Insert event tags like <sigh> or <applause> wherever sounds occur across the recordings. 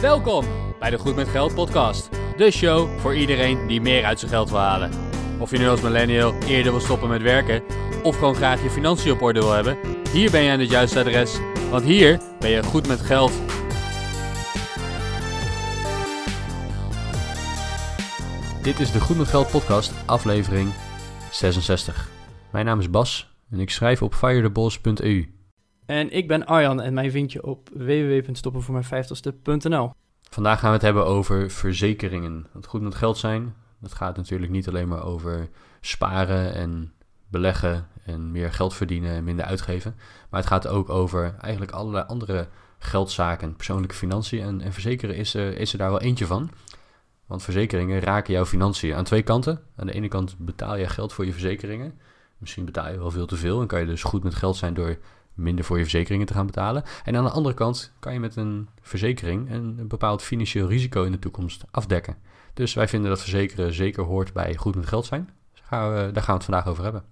Welkom bij de Goed met Geld podcast. De show voor iedereen die meer uit zijn geld wil halen. Of je nu als millennial eerder wil stoppen met werken of gewoon graag je financiën op orde wil hebben, hier ben je aan het juiste adres, want hier ben je goed met geld. Dit is de Goed met Geld podcast, aflevering 66. Mijn naam is Bas en ik schrijf op firetheboss.eu. En ik ben Arjan en mij vind je op www.stoppenvoormijn50ste.nl. Vandaag gaan we het hebben over verzekeringen. Want goed met geld zijn, dat gaat natuurlijk niet alleen maar over sparen en beleggen en meer geld verdienen en minder uitgeven. Maar het gaat ook over eigenlijk allerlei andere geldzaken, persoonlijke financiën. En, en verzekeren is er, is er daar wel eentje van. Want verzekeringen raken jouw financiën aan twee kanten. Aan de ene kant betaal je geld voor je verzekeringen. Misschien betaal je wel veel te veel en kan je dus goed met geld zijn door minder voor je verzekeringen te gaan betalen. En aan de andere kant kan je met een verzekering een, een bepaald financieel risico in de toekomst afdekken. Dus wij vinden dat verzekeren zeker hoort bij goed met geld zijn. Dus gaan we, daar gaan we het vandaag over hebben.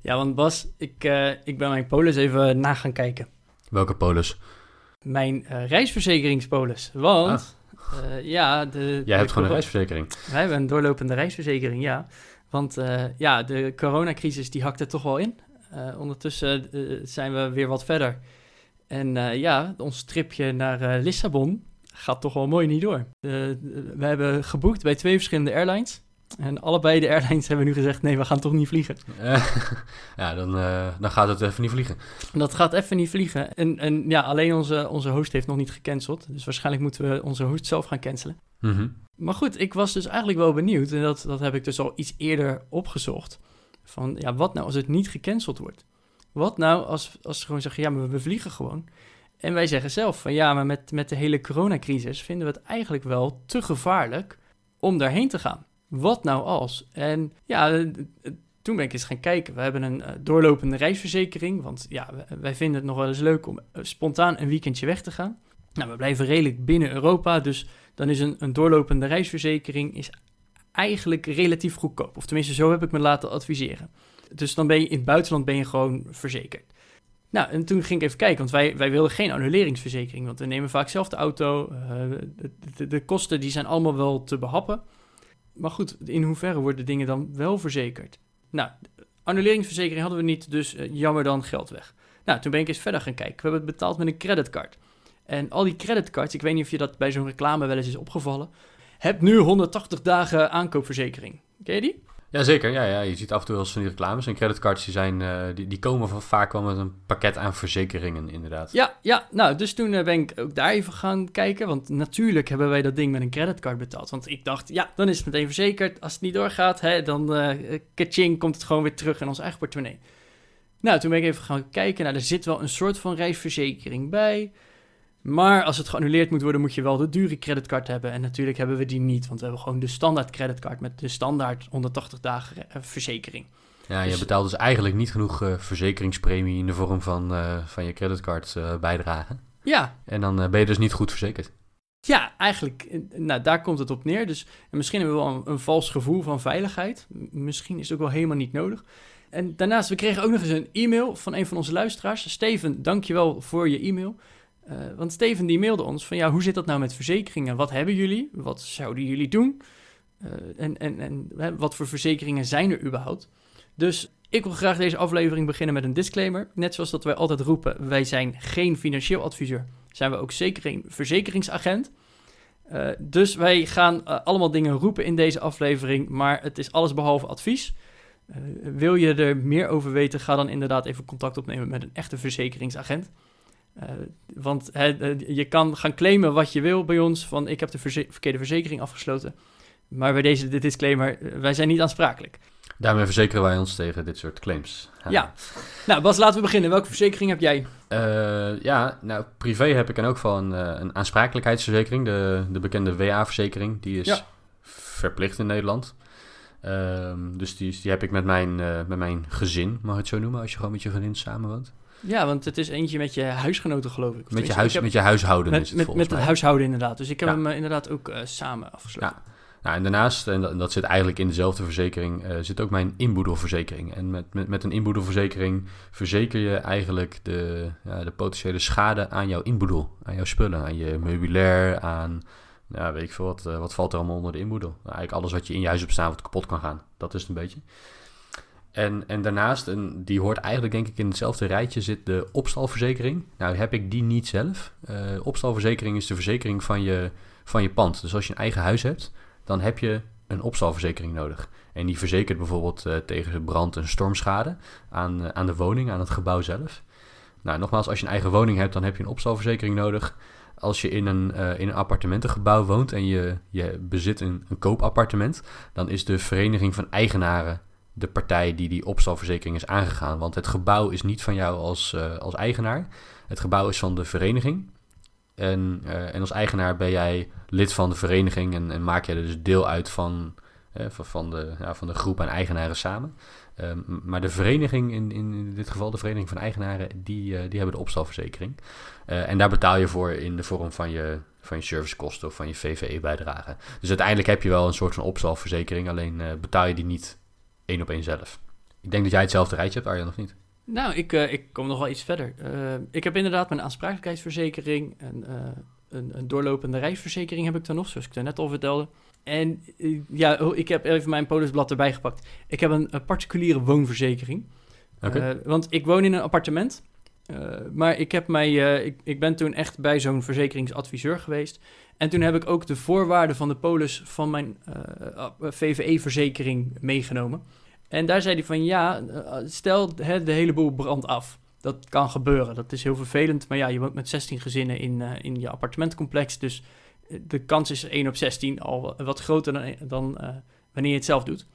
Ja, want Bas, ik, uh, ik ben mijn polis even na gaan kijken. Welke polis? Mijn uh, reisverzekeringspolis. Want, ah. uh, ja... De, Jij hebt gewoon een reisverzekering. Wij hebben een doorlopende reisverzekering, ja. Want ja, de coronacrisis die hakt er toch wel in. Uh, ondertussen uh, zijn we weer wat verder. En uh, ja, ons tripje naar Lissabon gaat toch wel mooi niet door. we hebben geboekt bij twee verschillende airlines. En allebei de airlines <laughs> hebben nu gezegd: nee, we gaan toch niet vliegen. <laughs> ja, dan, dan gaat het even niet vliegen. Dat gaat even niet vliegen. En, en ja, alleen onze, onze host heeft nog niet gecanceld. Dus waarschijnlijk moeten we onze host zelf gaan cancelen. Mm -hmm. Maar goed, ik was dus eigenlijk wel benieuwd. En dat, dat heb ik dus al iets eerder opgezocht. Van ja, wat nou als het niet gecanceld wordt? Wat nou als, als ze gewoon zeggen, ja, maar we vliegen gewoon. En wij zeggen zelf van ja, maar met, met de hele coronacrisis vinden we het eigenlijk wel te gevaarlijk om daarheen te gaan. Wat nou als? En ja, toen ben ik eens gaan kijken. We hebben een uh, doorlopende reisverzekering, want ja, wij vinden het nog wel eens leuk om spontaan een weekendje weg te gaan. Nou, we blijven redelijk binnen Europa, dus dan is een, een doorlopende reisverzekering is eigenlijk relatief goedkoop. Of tenminste, zo heb ik me laten adviseren. Dus dan ben je in het buitenland ben je gewoon verzekerd. Nou, en toen ging ik even kijken, want wij, wij wilden geen annuleringsverzekering. Want we nemen vaak zelf de auto. Uh, de, de, kosten die zijn allemaal wel te behappen. Maar goed, in hoeverre worden dingen dan wel verzekerd? Nou, annuleringsverzekering hadden we niet, dus uh, jammer dan geld weg. Nou, toen ben ik eens verder gaan kijken. We hebben het betaald met een creditcard. En al die creditcards, ik weet niet of je dat bij zo'n reclame wel eens is opgevallen. Heb nu 180 dagen aankoopverzekering. Ken je die? Jazeker, ja, ja, je ziet af en toe wel eens van die reclames. En creditcards die, zijn, uh, die, die komen van, vaak wel met een pakket aan verzekeringen, inderdaad. Ja, ja nou, dus toen uh, ben ik ook daar even gaan kijken. Want natuurlijk hebben wij dat ding met een creditcard betaald. Want ik dacht, ja, dan is het meteen verzekerd. Als het niet doorgaat, hè, dan uh, kaching, komt het gewoon weer terug in ons eigen portemonnee. Nou, toen ben ik even gaan kijken. Nou, er zit wel een soort van reisverzekering bij. Maar als het geannuleerd moet worden, moet je wel de dure creditcard hebben. En natuurlijk hebben we die niet, want we hebben gewoon de standaard creditcard met de standaard 180 dagen uh, verzekering. Ja, je dus, betaalt dus eigenlijk niet genoeg uh, verzekeringspremie in de vorm van, uh, van je creditcard bijdragen. Ja. En dan ben je dus niet goed verzekerd. Ja, eigenlijk, nou, daar komt het op neer. Dus en misschien hebben we wel een, een vals gevoel van veiligheid. Misschien is het ook wel helemaal niet nodig. En daarnaast, we kregen ook nog eens een e-mail van een van onze luisteraars. Steven, dankjewel voor je e-mail. Uh, want Steven die mailde ons van ja, hoe zit dat nou met verzekeringen? Wat hebben jullie? Wat zouden jullie doen? Uh, en en, en wat voor verzekeringen zijn er überhaupt? Dus ik wil graag deze aflevering beginnen met een disclaimer. Net zoals dat wij altijd roepen, wij zijn geen financieel adviseur. Zijn we ook zeker geen verzekeringsagent. Uh, dus wij gaan allemaal dingen roepen in deze aflevering, maar het is alles behalve advies. wil je er meer over weten, ga dan inderdaad even contact opnemen met een echte verzekeringsagent. Uh, want he, je kan gaan claimen wat je wil bij ons, van ik heb de verze verkeerde verzekering afgesloten. Maar bij deze de disclaimer, eh, wij zijn niet aansprakelijk. Daarmee verzekeren wij ons tegen dit soort claims. Ja. ja. Nou, Bas, laten we beginnen. Welke verzekering heb jij? Uh, ja, nou, privé heb ik in ook geval een, een aansprakelijkheidsverzekering. De, de bekende WA-verzekering. Die is ja. verplicht in Nederland. Um, dus die, die heb ik met mijn, uh, met mijn gezin, mag ik het zo noemen, als je gewoon met je vriendin samenwoont. Ja, want het is eentje met je huisgenoten, geloof ik. Met je, huis, heb, met je huishouden met, is het Met, met het huishouden, inderdaad. Dus ik heb ja. hem uh, inderdaad ook uh, samen afgesloten. Ja. Nou, en daarnaast, en dat, dat zit eigenlijk in dezelfde verzekering, eh, zit ook mijn inboedelverzekering. En met, met, met een inboedelverzekering verzeker je eigenlijk de, ja, de potentiële schade aan jouw inboedel. Aan jouw spullen, aan je meubilair, aan, ja, weet ik veel wat, eh, wat valt er allemaal onder de inboedel. Nou, eigenlijk alles wat je in je huis hebt staan wat kapot kan gaan. Dat is het een beetje. En, en daarnaast, en die hoort eigenlijk denk ik in hetzelfde rijtje, zit de opstalverzekering. Nou heb ik die niet zelf. Uh, opstalverzekering is de verzekering van je, van je pand. Dus als je een eigen huis hebt, dan heb je een opstalverzekering nodig. En die verzekert bijvoorbeeld uh, tegen brand- en stormschade aan, uh, aan de woning, aan het gebouw zelf. Nou, nogmaals, als je een eigen woning hebt, dan heb je een opstalverzekering nodig. Als je in een, in een appartementengebouw woont en je, je bezit een, een koopappartement, dan is de vereniging van eigenaren de partij die die opstalverzekering is aangegaan. Want het gebouw is niet van jou als, als eigenaar. Het gebouw is van de vereniging. En, uh, en als eigenaar ben jij lid van de vereniging en, en maak jij er dus deel uit van, uh, van, de, ja, van de groep aan eigenaren samen. Um, maar de vereniging, in, in dit geval de vereniging van eigenaren, die, die hebben de opstalverzekering. en daar betaal je voor in de vorm van je, van je servicekosten of van je VVE-bijdrage. Dus uiteindelijk heb je wel een soort van opstalverzekering, alleen betaal je die niet één op één zelf. Ik denk dat jij hetzelfde rijtje hebt, Arjan, of niet? Nou, ik, uh, ik kom nog wel iets verder. Uh, ik heb inderdaad mijn aansprakelijkheidsverzekering en uh, een, een, doorlopende reisverzekering heb ik dan nog, zoals ik daar net al vertelde. En ja, ik heb even mijn polisblad erbij gepakt. Ik heb een, een particuliere woonverzekering. Okay. want ik woon in een appartement. Maar ik, heb mij, ik, ik ben toen echt bij zo'n verzekeringsadviseur geweest. En toen heb ik ook de voorwaarden van de polis van mijn VVE-verzekering meegenomen. En daar zei hij van ja, stel hè, de hele boel brandt af. Dat kan gebeuren. Dat is heel vervelend. Maar ja, je woont met 16 gezinnen in, in je appartementcomplex. Dus de kans is 1 op 16 al wat groter dan, dan wanneer je het zelf doet.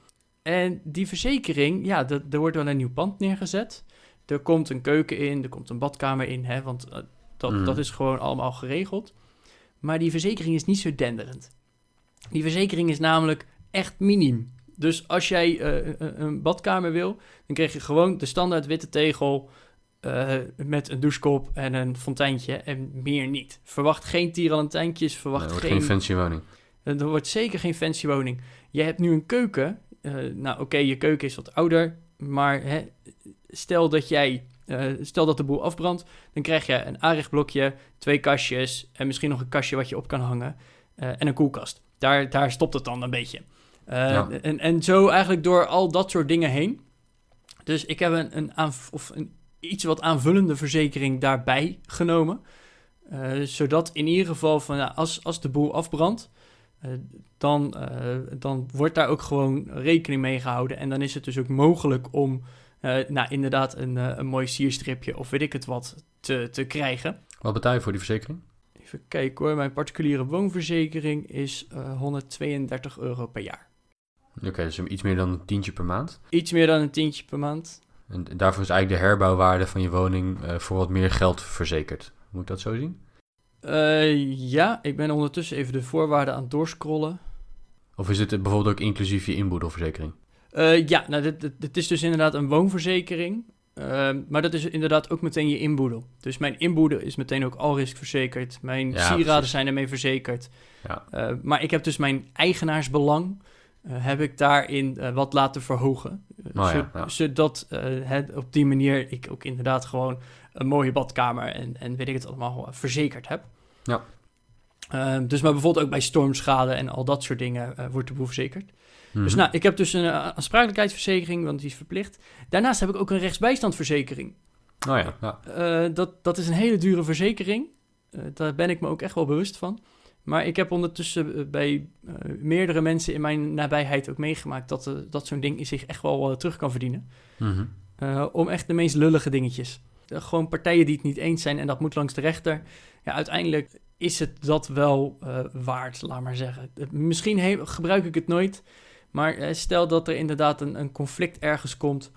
En die verzekering, ja, er wordt wel een nieuw pand neergezet. Er komt een keuken in, er komt een badkamer in, hè, want uh, dat, mm. dat is gewoon allemaal geregeld. Maar die verzekering is niet zo denderend. Die verzekering is namelijk echt minim. Dus als jij uh, een badkamer wil, dan krijg je gewoon de standaard witte tegel uh, met een douchekop en een fonteintje en meer niet. Verwacht geen tieralentijntjes, verwacht nee, geen... geen fancy woning. Er wordt zeker geen fancy woning. Je hebt nu een keuken. Uh, nou oké, okay, je keuken is wat ouder, maar hè, stel dat jij... stel dat de boel afbrandt, dan krijg je een aanrechtblokje, twee kastjes en misschien nog een kastje wat je op kan hangen en een koelkast. Daar, daar stopt het dan een beetje. Uh, ja. en, en zo eigenlijk door al dat soort dingen heen. Dus ik heb een, een, of een iets wat aanvullende verzekering daarbij genomen. Zodat in ieder geval van ja, als, als de boel afbrandt, dan, uh, dan wordt daar ook gewoon rekening mee gehouden. En dan is het dus ook mogelijk om nou, inderdaad een, een mooi sierstripje of weet ik het wat te, te krijgen. Wat betaal je voor die verzekering? Even kijken hoor, mijn particuliere woonverzekering is 132 euro per jaar. Oké, okay, dus iets meer dan een tientje per maand? Iets meer dan een tientje per maand. En daarvoor is eigenlijk de herbouwwaarde van je woning uh, voor wat meer geld verzekerd. Moet ik dat zo zien? Uh, ja, ik ben ondertussen even de voorwaarden aan het doorscrollen. Of is het bijvoorbeeld ook inclusief je inboedelverzekering? Uh, ja, nou, dit, dit, dit, is dus inderdaad een woonverzekering. maar dat is inderdaad ook meteen je inboedel. Dus mijn inboedel is meteen ook alrisk verzekerd. Mijn ja, sieraden precies. zijn ermee verzekerd. Ja. maar ik heb dus mijn eigenaarsbelang uh, heb ik daarin wat laten verhogen. Oh, ja. Zodat het, op die manier ik ook inderdaad gewoon een mooie badkamer en, en weet ik het allemaal verzekerd heb. Ja. Ehm, dus maar bijvoorbeeld ook bij stormschade en al dat soort dingen wordt de boel verzekerd. Mm -hmm. Dus nou, ik heb dus een aansprakelijkheidsverzekering, want die is verplicht. Daarnaast heb ik ook een rechtsbijstandverzekering. Oh ja, ja. dat, dat is een hele dure verzekering. daar ben ik me ook echt wel bewust van. Maar ik heb ondertussen bij meerdere mensen in mijn nabijheid ook meegemaakt dat, dat zo'n ding zich echt wel terug kan verdienen. Mm -hmm. om echt de meest lullige dingetjes. Gewoon partijen die het niet eens zijn en dat moet langs de rechter. Ja, uiteindelijk is het dat wel waard, laat maar zeggen. Misschien gebruik ik het nooit, maar stel dat er inderdaad een, een conflict ergens komt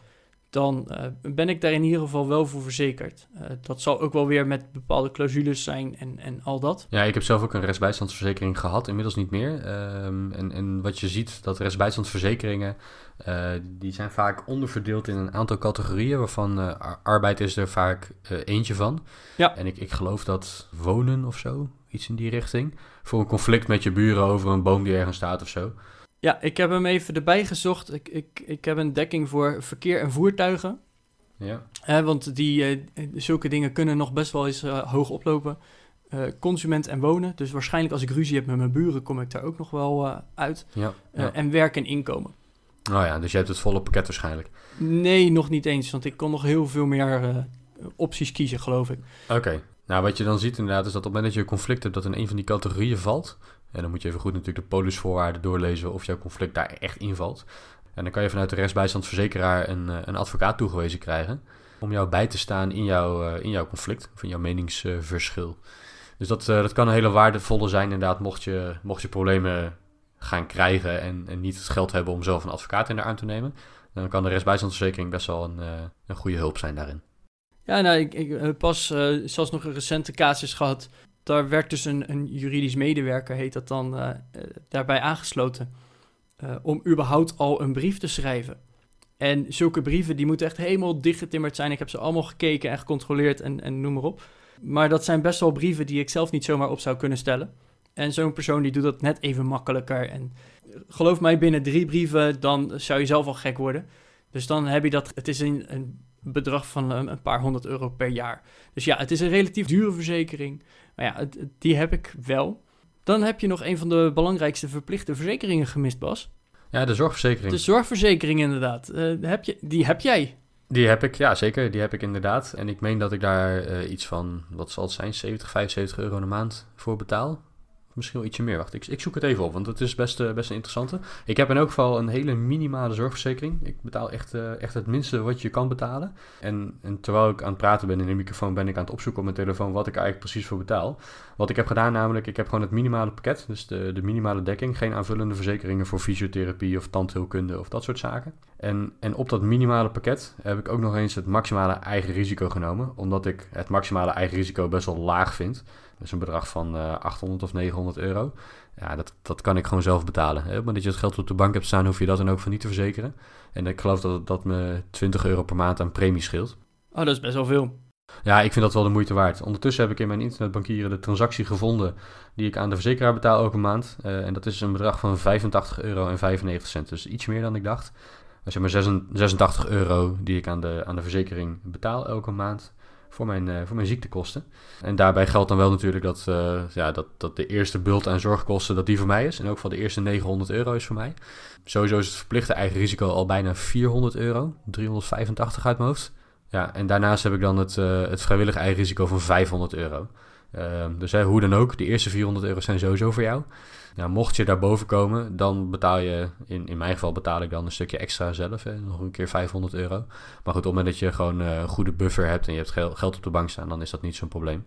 dan eh, ben ik daar in ieder geval wel voor verzekerd. Uh, dat zal ook wel weer met bepaalde clausules zijn en, en al dat. Ja, ik heb zelf ook een restbijstandsverzekering gehad, inmiddels niet meer. Um, en, en wat je ziet, dat restbijstandsverzekeringen, uh, die zijn vaak onderverdeeld in een aantal categorieën, waarvan arbeid is er vaak eentje van. Ja. En ik, ik geloof dat wonen of zo, iets in die richting, voor een conflict met je buren over een boom die ergens staat of zo. Ja, ik heb hem even erbij gezocht. Ik, ik, ik heb een dekking voor verkeer en voertuigen. Ja. Eh, want die, uh, zulke dingen kunnen nog best wel eens uh, hoog oplopen. consument en wonen. Dus waarschijnlijk als ik ruzie heb met mijn buren, kom ik daar ook nog wel uit. Ja, ja. En werk en inkomen. Oh ja, dus je hebt het volle pakket waarschijnlijk. Nee, nog niet eens. Want ik kon nog heel veel meer opties kiezen, geloof ik. Oké. Nou, wat je dan ziet inderdaad is dat op het moment dat je een conflict hebt dat in een van die categorieën valt, en dan moet je even goed natuurlijk de polisvoorwaarden doorlezen of jouw conflict daar echt invalt. En dan kan je vanuit de rechtsbijstandsverzekeraar een, eh, een advocaat toegewezen krijgen om jou bij te staan in, jouw eh, in jouw conflict of in jouw meningsverschil. Dus dat, eh, dat kan een hele waardevolle zijn inderdaad mocht je, mocht je problemen gaan krijgen en, niet het geld hebben om zelf een advocaat in de arm te nemen. Dan kan de rechtsbijstandsverzekering best wel een, een goede hulp zijn daarin. Ja, nou, ik, ik pas zelfs nog een recente casus gehad daar werd dus een, juridisch medewerker, heet dat dan, uh, daarbij aangesloten. Uh, om überhaupt al een brief te schrijven. En zulke brieven, die moeten echt helemaal dichtgetimmerd zijn. Ik heb ze allemaal gekeken en gecontroleerd en, en noem maar op. Maar dat zijn best wel brieven die ik zelf niet zomaar op zou kunnen stellen. En zo'n persoon die doet dat net even makkelijker. En geloof mij, binnen drie brieven, dan zou je zelf al gek worden. Dus dan heb je dat, het is een, een bedrag van een, een paar honderd euro per jaar. Dus ja, het is een relatief dure verzekering. Maar ja, die heb ik wel. Dan heb je nog een van de belangrijkste verplichte verzekeringen gemist, Bas. Ja, de zorgverzekering. De zorgverzekering, inderdaad. Uh, heb je, die heb jij. Die heb ik, ja zeker. Die heb ik inderdaad. En ik meen dat ik daar uh, iets van, wat zal het zijn, 70, 75 euro een maand voor betaal. Misschien ietsje meer. Wacht, ik, ik zoek het even op, want het is best, uh, best een interessante. Ik heb in elk geval een hele minimale zorgverzekering. Ik betaal echt, uh, echt het minste wat je kan betalen. En, en terwijl ik aan het praten ben in de microfoon, ben ik aan het opzoeken op mijn telefoon wat ik eigenlijk precies voor betaal. Wat ik heb gedaan namelijk, ik heb gewoon het minimale pakket. Dus de, de minimale dekking. Geen aanvullende verzekeringen voor fysiotherapie of tandheelkunde of dat soort zaken. En, en op dat minimale pakket heb ik ook nog eens het maximale eigen risico genomen. Omdat ik het maximale eigen risico best wel laag vind. Dus een bedrag van uh, eh, 800 of 900 euro. Ja, dat, dat kan ik gewoon zelf betalen. Hè? Moment dat je het geld op de bank hebt staan, hoef je dat dan ook van niet te verzekeren. En ik geloof dat dat me 20 euro per maand aan premie scheelt. Oh, dat is best wel veel. Ja, ik vind dat wel de moeite waard. Ondertussen heb ik in mijn internetbankieren de transactie gevonden die ik aan de verzekeraar betaal elke maand. Uh, en dat is een bedrag van 85 euro en 95 cent. Dus iets meer dan ik dacht. Dat is maar 86 euro die ik aan de, aan de verzekering betaal elke maand voor mijn, uh, voor mijn ziektekosten. En daarbij geldt dan wel natuurlijk dat, uh, ja, dat, dat de eerste bult aan zorgkosten dat die voor mij is. En ook van de eerste 900 euro is voor mij. Sowieso is het verplichte eigen risico al bijna 400 euro. 385 uit mijn hoofd. Ja, en daarnaast heb ik dan het, uh, het vrijwillig eigen risico van 500 euro. Ehm, dus hè, hoe dan ook, de eerste 400 euro zijn sowieso voor jou. Nou, mocht je daarboven komen, dan betaal je, in, in mijn geval betaal ik dan een stukje extra zelf, hè, nog een keer 500 euro. Maar goed, op het moment dat je gewoon uh, een goede buffer hebt en je hebt geld op de bank staan, dan is dat niet zo'n probleem.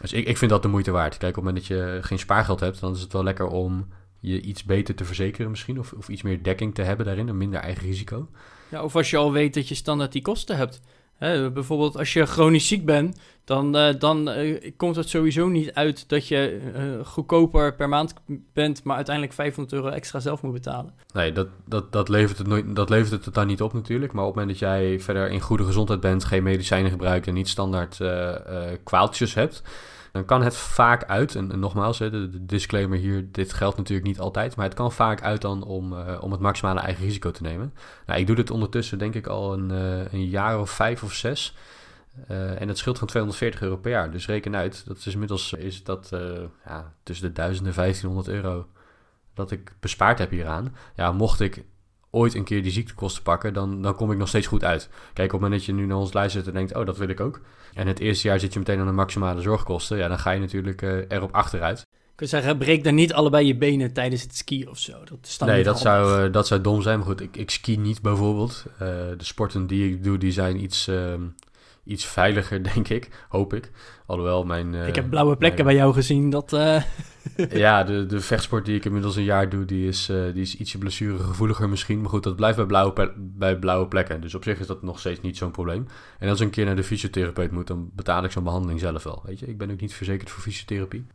Dus ik, ik vind dat de moeite waard. Kijk, op het moment dat je geen spaargeld hebt, dan is het wel lekker om je iets beter te verzekeren misschien, of, of iets meer dekking te hebben daarin, een minder eigen risico. Ja, of als je al weet dat je standaard die kosten hebt. Bijvoorbeeld als je chronisch ziek bent, dan, uh, dan uh, komt het sowieso niet uit dat je uh, goedkoper per maand bent, maar uiteindelijk 500 euro extra zelf moet betalen. Nee, dat, dat, dat, levert, het nooit, dat levert het totaal niet op natuurlijk. Maar op het moment dat jij verder in goede gezondheid bent, geen medicijnen gebruikt en niet standaard kwaaltjes hebt, dan kan het vaak uit, en, nogmaals, de, disclaimer hier, dit geldt natuurlijk niet altijd, maar het kan vaak uit dan om, uh, om het maximale eigen risico te nemen. Nou, ik doe dit ondertussen denk ik al een, uh, een jaar of vijf of zes. Uh, en het scheelt van 240 euro per jaar. Dus reken uit, dat is inmiddels is dat ja, tussen de 1000 en 1500 euro dat ik bespaard heb hieraan. Ja, mocht ik ooit een keer die ziektekosten pakken, dan, dan kom ik nog steeds goed uit. Kijk, op het moment dat je nu naar ons lijst zit en denkt, oh, dat wil ik ook. En het eerste jaar zit je meteen aan de maximale zorgkosten. Ja, dan ga je natuurlijk uh, erop achteruit. Ik wil zeggen, breek dan niet allebei je benen tijdens het skiën of zo. Dat is nee, dat zou, uh, dat zou dom zijn. Maar goed, ik, ik ski niet bijvoorbeeld. Uh, de sporten die ik doe, die zijn iets, uh, iets veiliger, <laughs> denk ik. Hoop ik. Alhoewel mijn... ik heb blauwe plekken bij jou gezien. Dat, <laughs> ja, de, de vechtsport die ik inmiddels een jaar doe, die is, uh, die is ietsje blessuregevoeliger misschien. Maar goed, dat blijft bij blauwe, bij blauwe plekken. Dus op zich is dat nog steeds niet zo'n probleem. En als ik een keer naar de fysiotherapeut moet, dan betaal ik zo'n behandeling zelf wel. Weet je, ik ben ook niet verzekerd voor fysiotherapie.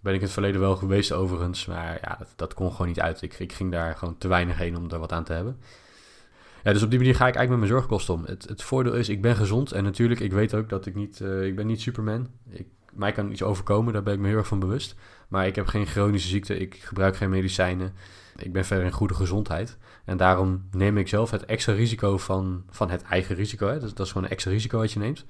Ben ik in het verleden wel geweest overigens, maar ja, dat, dat kon gewoon niet uit. Ik, ik ging daar gewoon te weinig heen om er wat aan te hebben. Ja, dus op die manier ga ik eigenlijk met mijn zorgkosten om. Het, het voordeel is, ik ben gezond en natuurlijk, ik weet ook dat ik niet, uh, ik ben niet Superman. Ik, mij kan iets overkomen, daar ben ik me heel erg van bewust. Maar ik heb geen chronische ziekte, ik gebruik geen medicijnen. Ik ben verder in goede gezondheid. En daarom neem ik zelf het extra risico van, van het eigen risico. Hè? Dat, is gewoon een extra risico wat je neemt.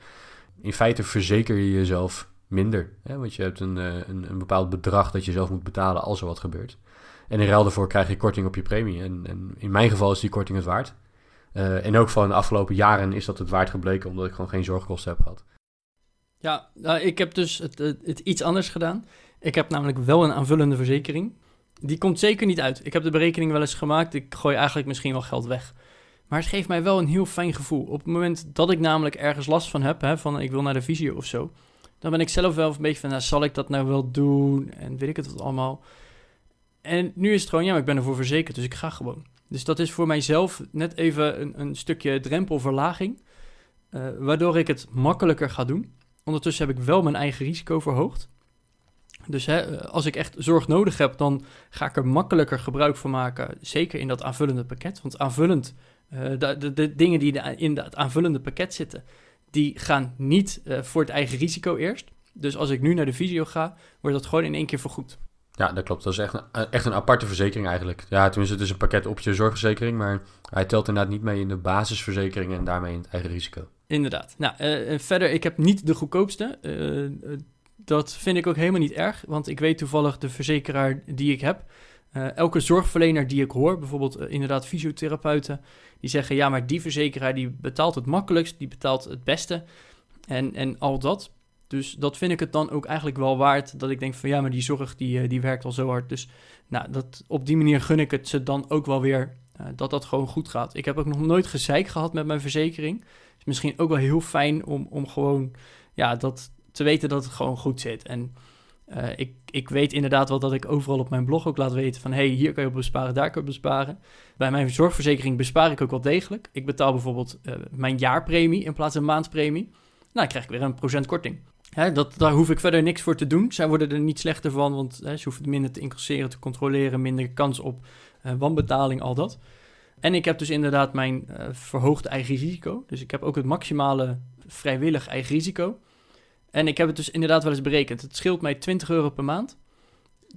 In feite verzeker je jezelf minder. Hè? Want je hebt een, eh, een, een bepaald bedrag dat je zelf moet betalen als er wat gebeurt. En in ruil daarvoor krijg je korting op je premie. En, en in mijn geval is die korting het waard. Uh, en ook van de afgelopen jaren is dat het waard gebleken, omdat ik gewoon geen zorgkosten heb gehad. Ja, nou, ik heb dus het, het, iets anders gedaan. Ik heb namelijk wel een aanvullende verzekering. Die komt zeker niet uit. Ik heb de berekening wel eens gemaakt. Ik gooi eigenlijk misschien wel geld weg. Maar het geeft mij wel een heel fijn gevoel. Op het moment dat ik namelijk ergens last van heb, hè, van ik wil naar de visio of zo, dan ben ik zelf wel een beetje van, nou, zal ik dat nou wel doen? En weet ik het wat allemaal. En nu is het gewoon, ja, maar ik ben ervoor verzekerd, dus ik ga gewoon. Dus dat is voor mijzelf net even een, een stukje drempelverlaging, uh, waardoor ik het makkelijker ga doen. Ondertussen heb ik wel mijn eigen risico verhoogd. Dus hè, als ik echt zorg nodig heb, dan ga ik er makkelijker gebruik van maken. Zeker in dat aanvullende pakket. Want aanvullend, uh, de, de, dingen die in het aanvullende pakket zitten, die gaan niet voor het eigen risico eerst. Dus als ik nu naar de visio ga, wordt dat gewoon in één keer vergoed. Ja, dat klopt. Dat is echt een, echt een aparte verzekering eigenlijk. Ja, tenminste, het is een pakket op je zorgverzekering, maar hij telt inderdaad niet mee in de basisverzekering en daarmee in het eigen risico. Inderdaad. Nou, uh, verder, ik heb niet de goedkoopste. Uh, dat vind ik ook helemaal niet erg, want ik weet toevallig de verzekeraar die ik heb. Elke zorgverlener die ik hoor, bijvoorbeeld inderdaad fysiotherapeuten, die zeggen ja, maar die verzekeraar die betaalt het makkelijkst, die betaalt het beste en, en al dat. Dus dat vind ik het dan ook eigenlijk wel waard dat ik denk van ja, maar die zorg die, die werkt al zo hard. Dus nou, dat, op die manier gun ik het ze dan ook wel weer uh, dat dat gewoon goed gaat. Ik heb ook nog nooit gezeik gehad met mijn verzekering. Is misschien ook wel heel fijn om, om gewoon ja, dat, te weten dat het gewoon goed zit. En uh, ik, ik weet inderdaad wel dat ik overal op mijn blog ook laat weten van... hey, hier kan je op besparen, daar kan je besparen. Bij mijn zorgverzekering bespaar ik ook wel degelijk. Ik betaal bijvoorbeeld uh, mijn jaarpremie in plaats van maandpremie. Nou, dan krijg ik weer een procent korting. Hè, dat, daar hoef ik verder niks voor te doen. Zij worden er niet slechter van, want hè, ze hoeven minder te incasseren, te controleren... minder kans op uh, wanbetaling, al dat. En ik heb dus inderdaad mijn verhoogde eigen risico. Dus ik heb ook het maximale vrijwillig eigen risico... En ik heb het dus inderdaad wel eens berekend. Het scheelt mij 20 euro per maand.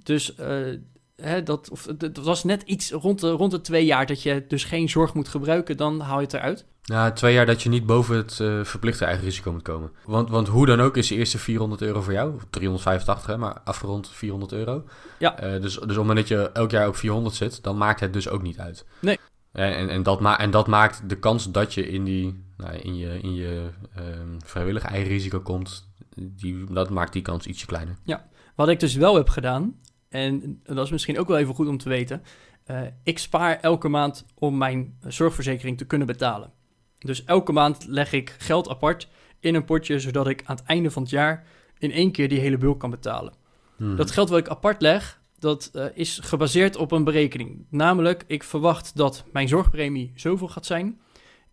Dus uh, hè, dat, of, dat was net iets rond de, rond de twee jaar dat je dus geen zorg moet gebruiken. Dan haal je het eruit. Ja, twee jaar dat je niet boven het uh, verplichte eigen risico moet komen. Want, want hoe dan ook is de eerste 400 euro voor jou. 385, hè, maar afgerond 400 euro. Ja. Uh, dus, dus op het moment dat je elk jaar op 400 zit, dan maakt het dus ook niet uit. Nee. En, en, dat, ma en dat maakt de kans dat je in, die, nou, in je, in je um, vrijwillig eigen risico komt, die, dat maakt die kans ietsje kleiner. Ja, wat ik dus wel heb gedaan, en dat is misschien ook wel even goed om te weten. Uh, ik spaar elke maand om mijn zorgverzekering te kunnen betalen. Dus elke maand leg ik geld apart in een potje, zodat ik aan het einde van het jaar in één keer die hele bulk kan betalen. Hmm. Dat geld wat ik apart leg, dat uh, is gebaseerd op een berekening. Namelijk, ik verwacht dat mijn zorgpremie zoveel gaat zijn.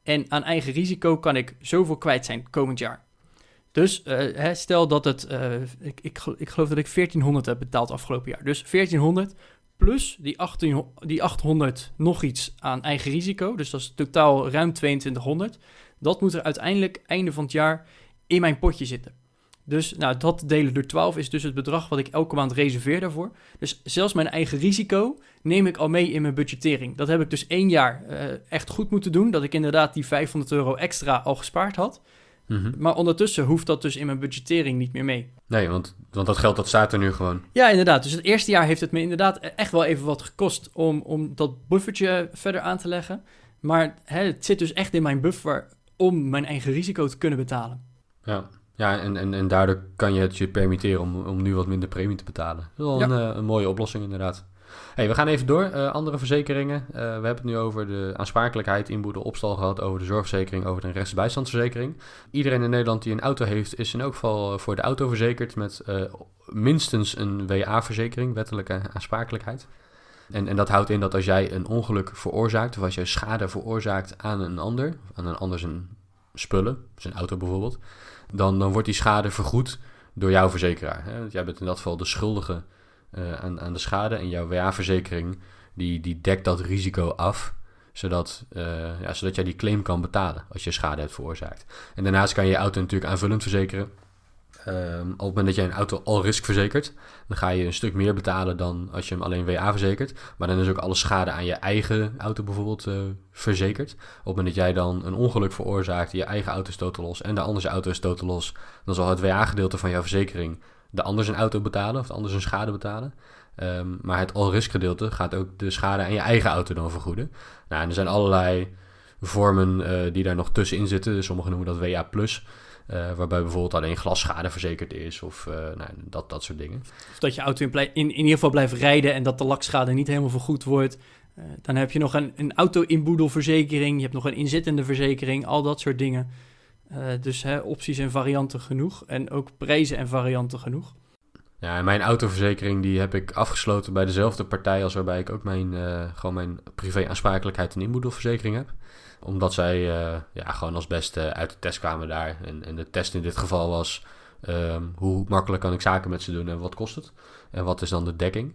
En aan eigen risico kan ik zoveel kwijt zijn komend jaar. Dus hè, stel dat het, uh, ik, ik, ik, geloof dat ik 1400 heb betaald afgelopen jaar. Dus 1400 plus die, 18, die 800 nog iets aan eigen risico. Dus dat is totaal ruim 2200. Dat moet er uiteindelijk einde van het jaar in mijn potje zitten. Dus nou, dat delen door 12 is dus het bedrag wat ik elke maand reserveer daarvoor. Dus zelfs mijn eigen risico neem ik al mee in mijn budgettering. Dat heb ik dus één jaar uh, echt goed moeten doen. Dat ik inderdaad die 500 euro extra al gespaard had. Mm -hmm. Maar ondertussen hoeft dat dus in mijn budgettering niet meer mee. Nee, want, want dat geld dat staat er nu gewoon. Ja, inderdaad. Dus het eerste jaar heeft het me inderdaad echt wel even wat gekost om, om dat buffertje verder aan te leggen. Maar hè, het zit dus echt in mijn buffer om mijn eigen risico te kunnen betalen. Ja, ja en, en, en daardoor kan je het je permitteren om, om nu wat minder premie te betalen. Dat is wel ja. een, uh, een mooie oplossing inderdaad. We gaan even door. Uh, andere verzekeringen. Uh, we hebben het nu over de aansprakelijkheid, inboedel, opstal gehad, over de zorgverzekering, over de rechtsbijstandsverzekering. Iedereen in Nederland die een auto heeft, is in elk geval voor de auto verzekerd met minstens een WA-verzekering, wettelijke aansprakelijkheid. En, en dat houdt in dat als jij een ongeluk veroorzaakt, of als jij schade veroorzaakt aan een ander, aan een ander zijn spullen, zijn auto bijvoorbeeld, dan, dan wordt die schade vergoed door jouw verzekeraar. Hè? Jij bent in dat geval de schuldige uh, aan, aan de schade en jouw WA-verzekering die, die dekt dat risico af zodat, uh, ja, zodat jij die claim kan betalen als je schade hebt veroorzaakt. En daarnaast kan je je auto natuurlijk aanvullend verzekeren. Um, op het moment dat jij een auto al risk verzekert, dan ga je een stuk meer betalen dan als je hem alleen WA verzekert. Maar dan is ook alle schade aan je eigen auto bijvoorbeeld uh, verzekerd. Op het moment dat jij dan een ongeluk veroorzaakt, je eigen auto is totaal los en de andere auto is totaal los, dan zal het WA-gedeelte van jouw verzekering de ander zijn auto betalen of de ander zijn schade betalen. Um, maar het all-risk gedeelte gaat ook de schade aan je eigen auto dan vergoeden. Nou, er zijn allerlei vormen uh, die daar nog tussenin zitten. Sommigen noemen dat WA+. Uh, waarbij bijvoorbeeld alleen glasschade verzekerd is of uh, nou, dat, dat soort dingen. Of dat je auto in, in, in, ieder geval blijft rijden en dat de lakschade niet helemaal vergoed wordt. Dan heb je nog een, een auto-inboedelverzekering, je hebt nog een inzittende verzekering, al dat soort dingen. Dus hè, opties en varianten genoeg en ook prijzen en varianten genoeg. Ja, mijn autoverzekering die heb ik afgesloten bij dezelfde partij als waarbij ik ook mijn, gewoon mijn privé aansprakelijkheid en inboedelverzekering heb omdat zij uh, ja, gewoon als beste uit de test kwamen daar. En, en de test in dit geval was um, hoe makkelijk kan ik zaken met ze doen en wat kost het? En wat is dan de dekking?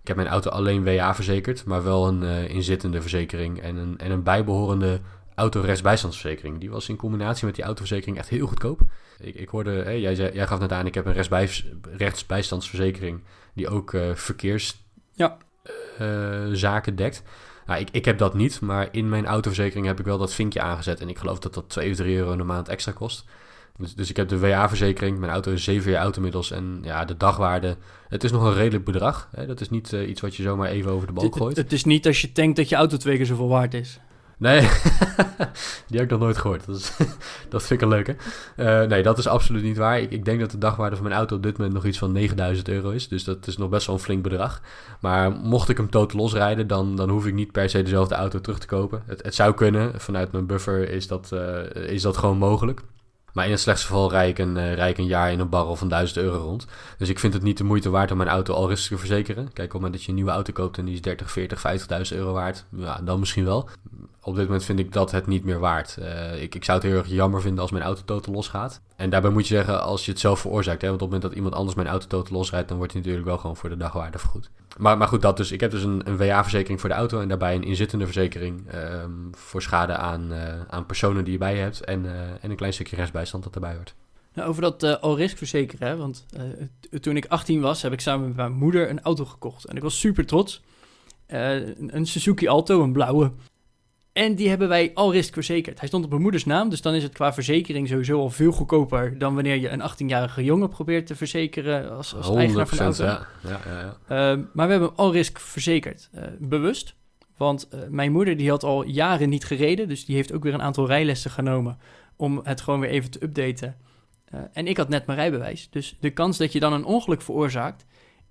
Ik heb mijn auto alleen WA verzekerd, maar wel een inzittende verzekering en een, en een bijbehorende autorechtsbijstandsverzekering. Die was in combinatie met die autoverzekering echt heel goedkoop. Ik, ik hoorde, jij, zei, jij gaf net aan, ik heb een rechtsbijstandsverzekering die ook uh, verkeerszaken ja. dekt. Nou, ik, ik heb dat niet, maar in mijn autoverzekering heb ik wel dat vinkje aangezet. En ik geloof dat dat 2 of 3 euro de maand extra kost. Dus, dus ik heb de WA-verzekering. Mijn auto is 7 jaar oud inmiddels. En ja, de dagwaarde. Het is nog een redelijk bedrag. Hè? Dat is niet uh, iets wat je zomaar even over de balk gooit. Het, het is niet als je denkt dat je auto twee keer zoveel waard is. Nee, <laughs> die heb ik nog nooit gehoord. Dat, is, <laughs> dat vind ik een leuke. Uh, nee, dat is absoluut niet waar. Ik, denk dat de dagwaarde van mijn auto op dit moment nog iets van 9000 euro is. Dus dat is nog best wel een flink bedrag. Maar mocht ik hem totaal losrijden, dan, dan hoef ik niet per se dezelfde auto terug te kopen. Het, het zou kunnen. Vanuit mijn buffer is dat, uh, is dat gewoon mogelijk. Maar in het slechtste geval rijd ik, een, rijd ik een jaar in een barrel van 1000 euro rond. Dus ik vind het niet de moeite waard om mijn auto al rustig te verzekeren. Kijk, op het moment dat je een nieuwe auto koopt en die is 30, 40, 50.000 euro waard, ja, dan misschien wel op dit moment vind ik dat het niet meer waard. Uh, ik, ik zou het heel erg jammer vinden als mijn auto totaal losgaat. En daarbij moet je zeggen, als je het zelf veroorzaakt. Hè, want op het moment dat iemand anders mijn auto totaal losrijdt, dan wordt hij natuurlijk wel gewoon voor de dagwaarde vergoed. Maar, maar goed, dat dus. Ik heb dus een, een WA-verzekering voor de auto en daarbij een inzittende verzekering um, voor schade aan, uh, aan personen die je bij je hebt. En, uh, en een klein stukje restbijstand dat erbij hoort. Nou, over dat uh, all-risk verzekeren, want toen ik 18 was, heb ik samen met mijn moeder een auto gekocht. En ik was super trots. een Suzuki Alto, een blauwe. En die hebben wij al risk verzekerd. Hij stond op mijn moeders naam, dus dan is het qua verzekering sowieso al veel goedkoper dan wanneer je een 18-jarige jongen probeert te verzekeren als, als eigenaar van de auto. Ja. Ja, ja, ja. Uh, maar we hebben al risk verzekerd, uh, bewust. Want uh, mijn moeder die had al jaren niet gereden, dus die heeft ook weer een aantal rijlessen genomen om het gewoon weer even te updaten. Eh, en ik had net mijn rijbewijs, dus de kans dat je dan een ongeluk veroorzaakt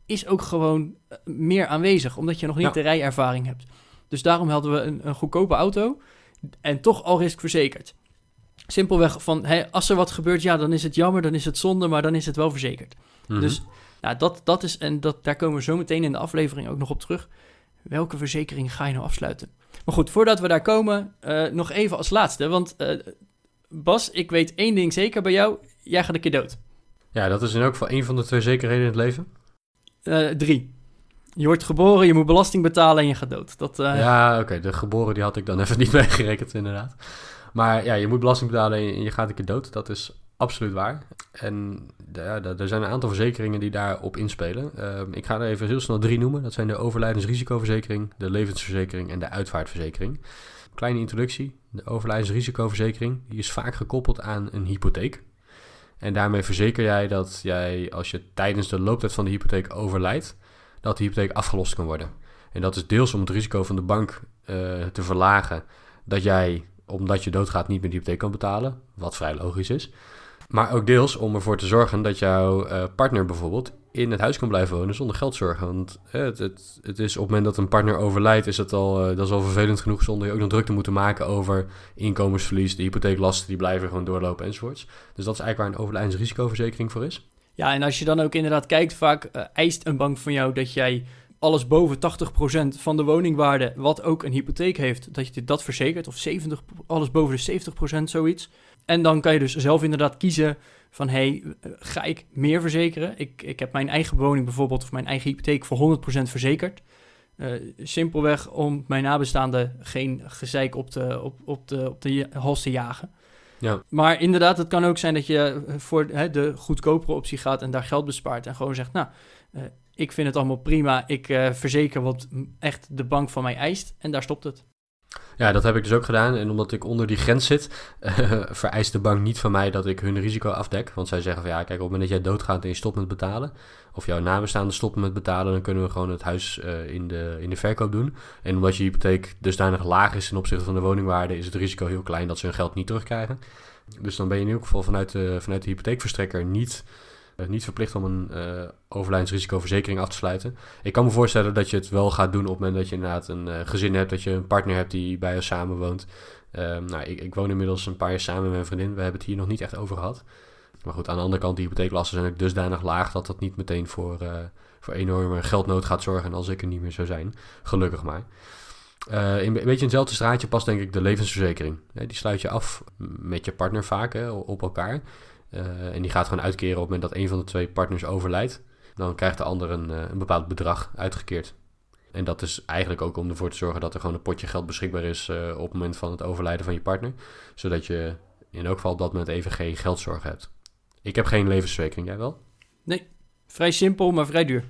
is ook gewoon meer aanwezig, omdat je nog niet de rijervaring hebt. Dus daarom hadden we een, een goedkope auto en toch al risk verzekerd. Simpelweg van, hey, als er wat gebeurt, ja, dan is het jammer, dan is het zonde, maar dan is het wel verzekerd. Mm-hmm. Dus nou, dat, dat is, en dat, daar komen we zo meteen in de aflevering ook nog op terug. Welke verzekering ga je nou afsluiten? Maar goed, voordat we daar komen, uh, nog even als laatste. Want uh, Bas, ik weet één ding zeker bij jou. Jij gaat een keer dood. Ja, dat is in elk geval één van de twee zekerheden in het leven. Uh, drie. Je wordt geboren, je moet belasting betalen en je gaat dood. Dat, uh... Ja, oké. De geboren die had ik dan <laughs> even niet meegerekend, inderdaad. Maar ja, je moet belasting betalen en je gaat een keer dood. Dat is absoluut waar. En ja, er zijn een aantal verzekeringen die daarop inspelen. Uh, ik ga er even heel snel drie noemen. Dat zijn de overlijdensrisicoverzekering, de levensverzekering en de uitvaartverzekering. Kleine introductie. De overlijdensrisicoverzekering die is vaak gekoppeld aan een hypotheek. En daarmee verzeker jij dat jij, als je tijdens de looptijd van de hypotheek overlijdt, dat de hypotheek afgelost kan worden. En dat is deels om het risico van de bank uh, te verlagen dat jij, omdat je doodgaat, niet meer de hypotheek kan betalen, wat vrij logisch is. Maar ook deels om ervoor te zorgen dat jouw uh, partner bijvoorbeeld in het huis kan blijven wonen zonder geldzorgen. Want het, het, het, is op het moment dat een partner overlijdt, is het al, dat is al vervelend genoeg zonder je ook nog druk te moeten maken over inkomensverlies, de hypotheeklasten die blijven gewoon doorlopen enzovoorts. Dus dat is eigenlijk waar een overlijdensrisicoverzekering voor is. Ja, en als je dan ook inderdaad kijkt, vaak uh, eist een bank van jou dat jij alles boven 80% van de woningwaarde, wat ook een hypotheek heeft, dat je dat verzekert. Of 70, alles boven de 70% zoiets. En dan kan je dus zelf inderdaad kiezen van, hey, eh, ga ik meer verzekeren? Ik, ik heb mijn eigen woning bijvoorbeeld, of mijn eigen hypotheek voor 100% verzekerd. Uh, simpelweg om mijn nabestaanden geen gezeik op de, op, op de, op de hals te jagen. Ja. Maar inderdaad, het kan ook zijn dat je voor hè, de goedkopere optie gaat en daar geld bespaart. En gewoon zegt, nou, uh, ik vind het allemaal prima. Ik uh, verzeker wat echt de bank van mij eist. En daar stopt het. Ja, dat heb ik dus ook gedaan. En omdat ik onder die grens zit, uh, <laughs> vereist de bank niet van mij dat ik hun risico afdek. Want zij zeggen van ja, kijk, op het moment dat jij doodgaat en je stopt met betalen, of jouw nabestaanden stoppen met betalen, dan kunnen we gewoon het huis uh, in, de, in de verkoop doen. En omdat je hypotheek dusdanig laag is ten opzichte van de woningwaarde, is het risico heel klein dat ze hun geld niet terugkrijgen. Dus dan ben je in ieder geval vanuit de, vanuit de hypotheekverstrekker niet eh, niet verplicht om een uh, overlijdensrisicoverzekering af te sluiten. Ik kan me voorstellen dat je het wel gaat doen op het moment dat je inderdaad een uh, gezin hebt, dat je een partner hebt die bij je samen woont. Um, nou, ik, ik, woon inmiddels een paar jaar samen met mijn vriendin. We hebben het hier nog niet echt over gehad. Maar goed, aan de andere kant, die hypotheeklasten zijn ook dusdanig laag dat dat niet meteen voor, voor enorme geldnood gaat zorgen als ik er niet meer zou zijn. Gelukkig maar. In, een beetje in hetzelfde straatje past denk ik de levensverzekering. die sluit je af met je partner vaak hè, op elkaar. Uh, en die gaat gewoon uitkeren op het moment dat een van de twee partners overlijdt. Dan krijgt de ander een, uh, een bepaald bedrag uitgekeerd. En dat is eigenlijk ook om ervoor te zorgen dat er gewoon een potje geld beschikbaar is uh, op het moment van het overlijden van je partner. Zodat je in elk geval op dat moment even geen geldzorg hebt. Ik heb geen levensverzekering, jij wel? Nee, vrij simpel, maar vrij duur.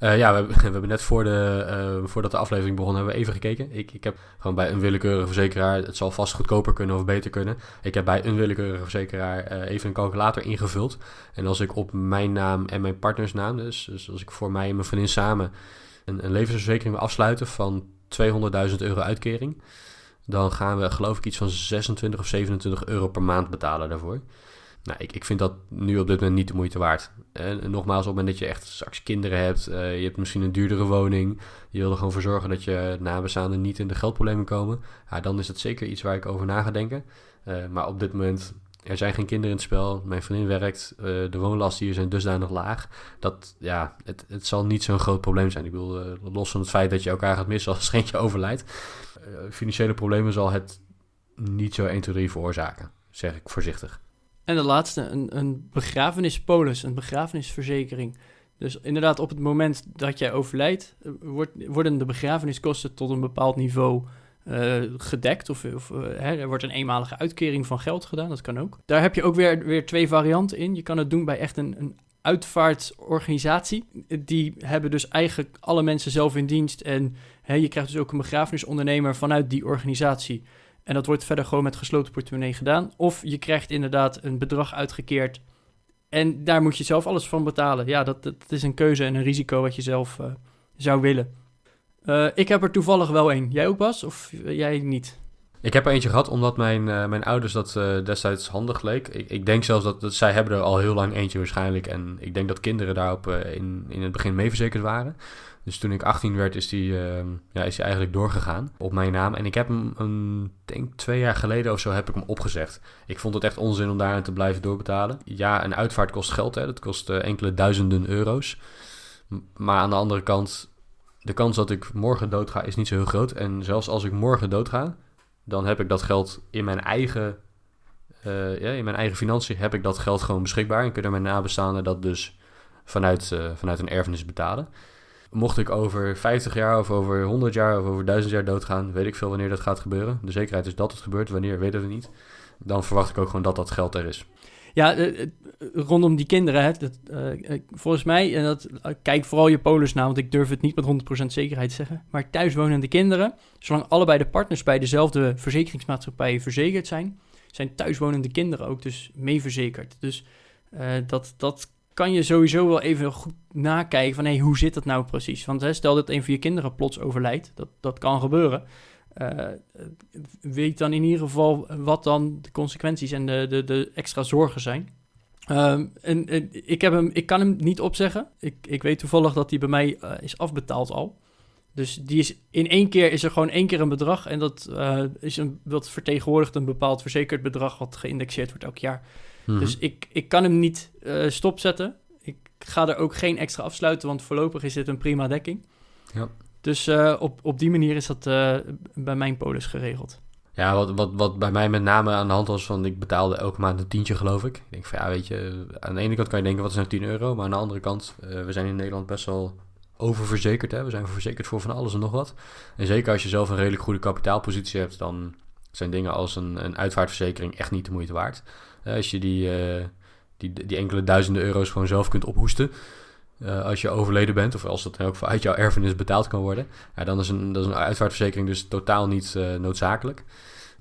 Uh, ja, <laughs> we, hebben net voor de, uh, voordat de aflevering begon, hebben we even gekeken. Ik, ik heb gewoon bij een willekeurige verzekeraar, het zal vast goedkoper kunnen of beter kunnen. Ik heb bij een willekeurige verzekeraar uh, even een calculator ingevuld. En als ik op mijn naam en mijn partners naam, dus, dus als ik voor mij en mijn vriendin samen een, een levensverzekering wil afsluiten van 200.000 euro uitkering, dan gaan we geloof ik iets van 26 of 27 euro per maand betalen daarvoor. Nou, ik, ik vind dat nu op dit moment niet de moeite waard. En nogmaals, op het moment dat je echt straks kinderen hebt, uh, je hebt misschien een duurdere woning, je wil er gewoon voor zorgen dat je nabestaanden niet in de geldproblemen komen, ja, dan is het zeker iets waar ik over na ga denken. Uh, maar op dit moment, er zijn geen kinderen in het spel, mijn vriendin werkt, de woonlasten hier zijn dusdanig laag, dat ja, het, het zal niet zo'n groot probleem zijn. Ik bedoel, los van het feit dat je elkaar gaat missen als eentje overlijdt, financiële problemen zal het niet zo 1, 2, 3 veroorzaken, zeg ik voorzichtig. En de laatste, een, een begrafenispolis, een begrafenisverzekering. Dus inderdaad, op het moment dat jij overlijdt, eh, worden de begrafeniskosten tot een bepaald niveau uh, gedekt. Of, of uh, hè, er wordt een eenmalige uitkering van geld gedaan, dat kan ook. Daar heb je ook weer, weer twee varianten in. Je kan het doen bij echt een, een uitvaartorganisatie. Die hebben dus eigenlijk alle mensen zelf in dienst. En hè, je krijgt dus ook een begrafenisondernemer vanuit die organisatie. En dat wordt verder gewoon met gesloten portemonnee gedaan. Of je krijgt inderdaad een bedrag uitgekeerd. En daar moet je zelf alles van betalen. Ja, dat, is een keuze en een risico wat je zelf uh, zou willen. Uh, ik heb er toevallig wel één. Jij ook, Bas? Of jij niet? Ik heb er eentje gehad omdat mijn, uh, mijn ouders dat destijds handig leek. Ik, ik denk zelfs dat, dat, zij hebben er al heel lang eentje waarschijnlijk. En ik denk dat kinderen daarop in, in het begin mee verzekerd waren. Dus toen ik 18 werd, is die, uh, ja, is die eigenlijk doorgegaan op mijn naam. En ik heb hem, een, denk twee jaar geleden of zo, heb ik hem opgezegd. Ik vond het echt onzin om daarin te blijven doorbetalen. Ja, een uitvaart kost geld, hè. Dat kost enkele duizenden euro's. Maar aan de andere kant, de kans dat ik morgen doodga is niet zo heel groot. En zelfs als ik morgen doodga, dan heb ik dat geld in mijn eigen, uh, ja, in mijn eigen financiën heb ik dat geld gewoon beschikbaar. En kunnen mijn nabestaanden dat dus vanuit, uh, vanuit een erfenis betalen mocht ik over 50 jaar of over 100 jaar of over 1000 jaar doodgaan, weet ik veel wanneer dat gaat gebeuren. De zekerheid is dat het gebeurt, wanneer weten we niet. Dan verwacht ik ook gewoon dat dat geld er is. Ja, uh, rondom die kinderen, hè, dat, uh, volgens mij, en dat, kijk vooral je polis na, want ik durf het niet met 100% zekerheid zeggen, maar thuiswonende kinderen, zolang allebei de partners bij dezelfde verzekeringsmaatschappij verzekerd zijn, zijn thuiswonende kinderen ook dus mee verzekerd. Dus dat, dat kan je sowieso wel even goed nakijken van... hey, hoe zit dat nou precies? Want hè, stel dat een van je kinderen plots overlijdt, dat, dat kan gebeuren. Eh, weet dan in ieder geval wat dan de consequenties en de, de, de extra zorgen zijn. Ehm, en, en ik, heb hem, ik kan hem niet opzeggen. Ik, ik weet toevallig dat hij bij mij eh, is afbetaald al. Dus die is, in één keer is er gewoon één keer een bedrag. En dat uh, is een, wat vertegenwoordigt een bepaald verzekerd bedrag wat geïndexeerd wordt elk jaar. Mhm. Dus ik, ik kan hem niet stopzetten. Ik ga er ook geen extra afsluiten, want voorlopig is dit een prima dekking. Ja. Dus uh, op, op die manier is dat bij mijn polis geregeld. Ja, wat, wat, wat bij mij met name aan de hand was van... ik betaalde elke maand een tientje, geloof ik. Ik denk van, ja, weet je... aan de ene kant kan je denken, wat is nou 10 euro? Maar aan de andere kant, we zijn in Nederland best wel oververzekerd. Hè? We zijn verzekerd voor van alles en nog wat. En zeker als je zelf een redelijk goede kapitaalpositie hebt... dan zijn dingen als een, een uitvaartverzekering echt niet de moeite waard. als je die, die, die enkele duizenden euro's gewoon zelf kunt ophoesten... Uh, als je overleden bent, of als dat dan ook uit jouw erfenis betaald kan worden, dan is een, dat is een uitvaartverzekering dus totaal niet uh, noodzakelijk.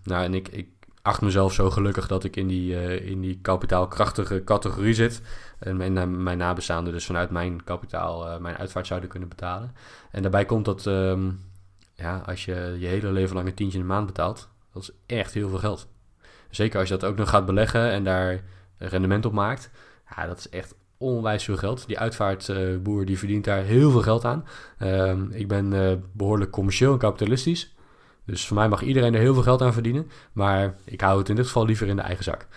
Nou, en ik, ik acht mezelf zo gelukkig dat ik in die, uh, in die kapitaalkrachtige categorie zit. En mijn, mijn nabestaanden dus vanuit mijn kapitaal mijn uitvaart zouden kunnen betalen. En daarbij komt dat um, ja, als je je hele leven lang een tientje in de maand betaalt, dat is echt heel veel geld. Zeker als je dat ook nog gaat beleggen en daar rendement op maakt. Ja, dat is echt onwijs veel geld. Die uitvaartboer die verdient daar heel veel geld aan. Uh, ik ben uh, behoorlijk commercieel en kapitalistisch. Dus voor mij mag iedereen er heel veel geld aan verdienen. Maar ik hou het in dit geval liever in de eigen zak.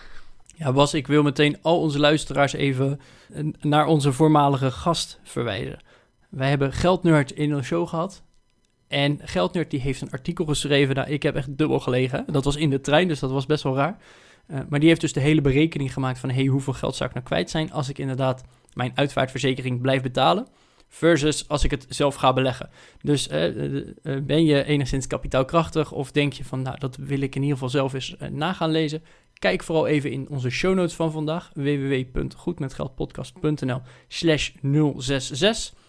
Ja, Bas, ik wil meteen al onze luisteraars even naar onze voormalige gast verwijzen. Wij hebben Geldnerd in een show gehad. En Geldnerd die heeft een artikel geschreven. Nou, ik heb echt dubbel gelegen. Dat was in de trein, dus dat was best wel raar. Uh, maar die heeft dus de hele berekening gemaakt van... hey, hoeveel geld zou ik nou kwijt zijn... als ik inderdaad mijn uitvaartverzekering blijf betalen... versus als ik het zelf ga beleggen. Dus uh, uh, ben je enigszins kapitaalkrachtig... of denk je van, nou, dat wil ik in ieder geval zelf eens na gaan lezen... Kijk vooral even in onze show notes van vandaag... www.goedmetgeldpodcast.nl slash 066...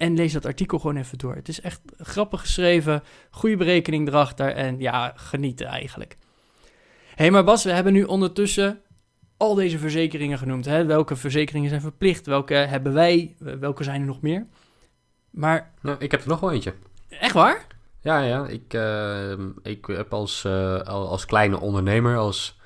En lees dat artikel gewoon even door. Het is echt grappig geschreven, goede berekening erachter en ja, genieten eigenlijk. Hé, hey, maar Bas, we hebben nu ondertussen al deze verzekeringen genoemd. Hè? Welke verzekeringen zijn verplicht? Welke hebben wij? Welke zijn er nog meer? Maar... Nou, ik heb er nog wel eentje. Echt waar? Ja, ja. Ik, uh, ik heb als, uh, als kleine ondernemer, als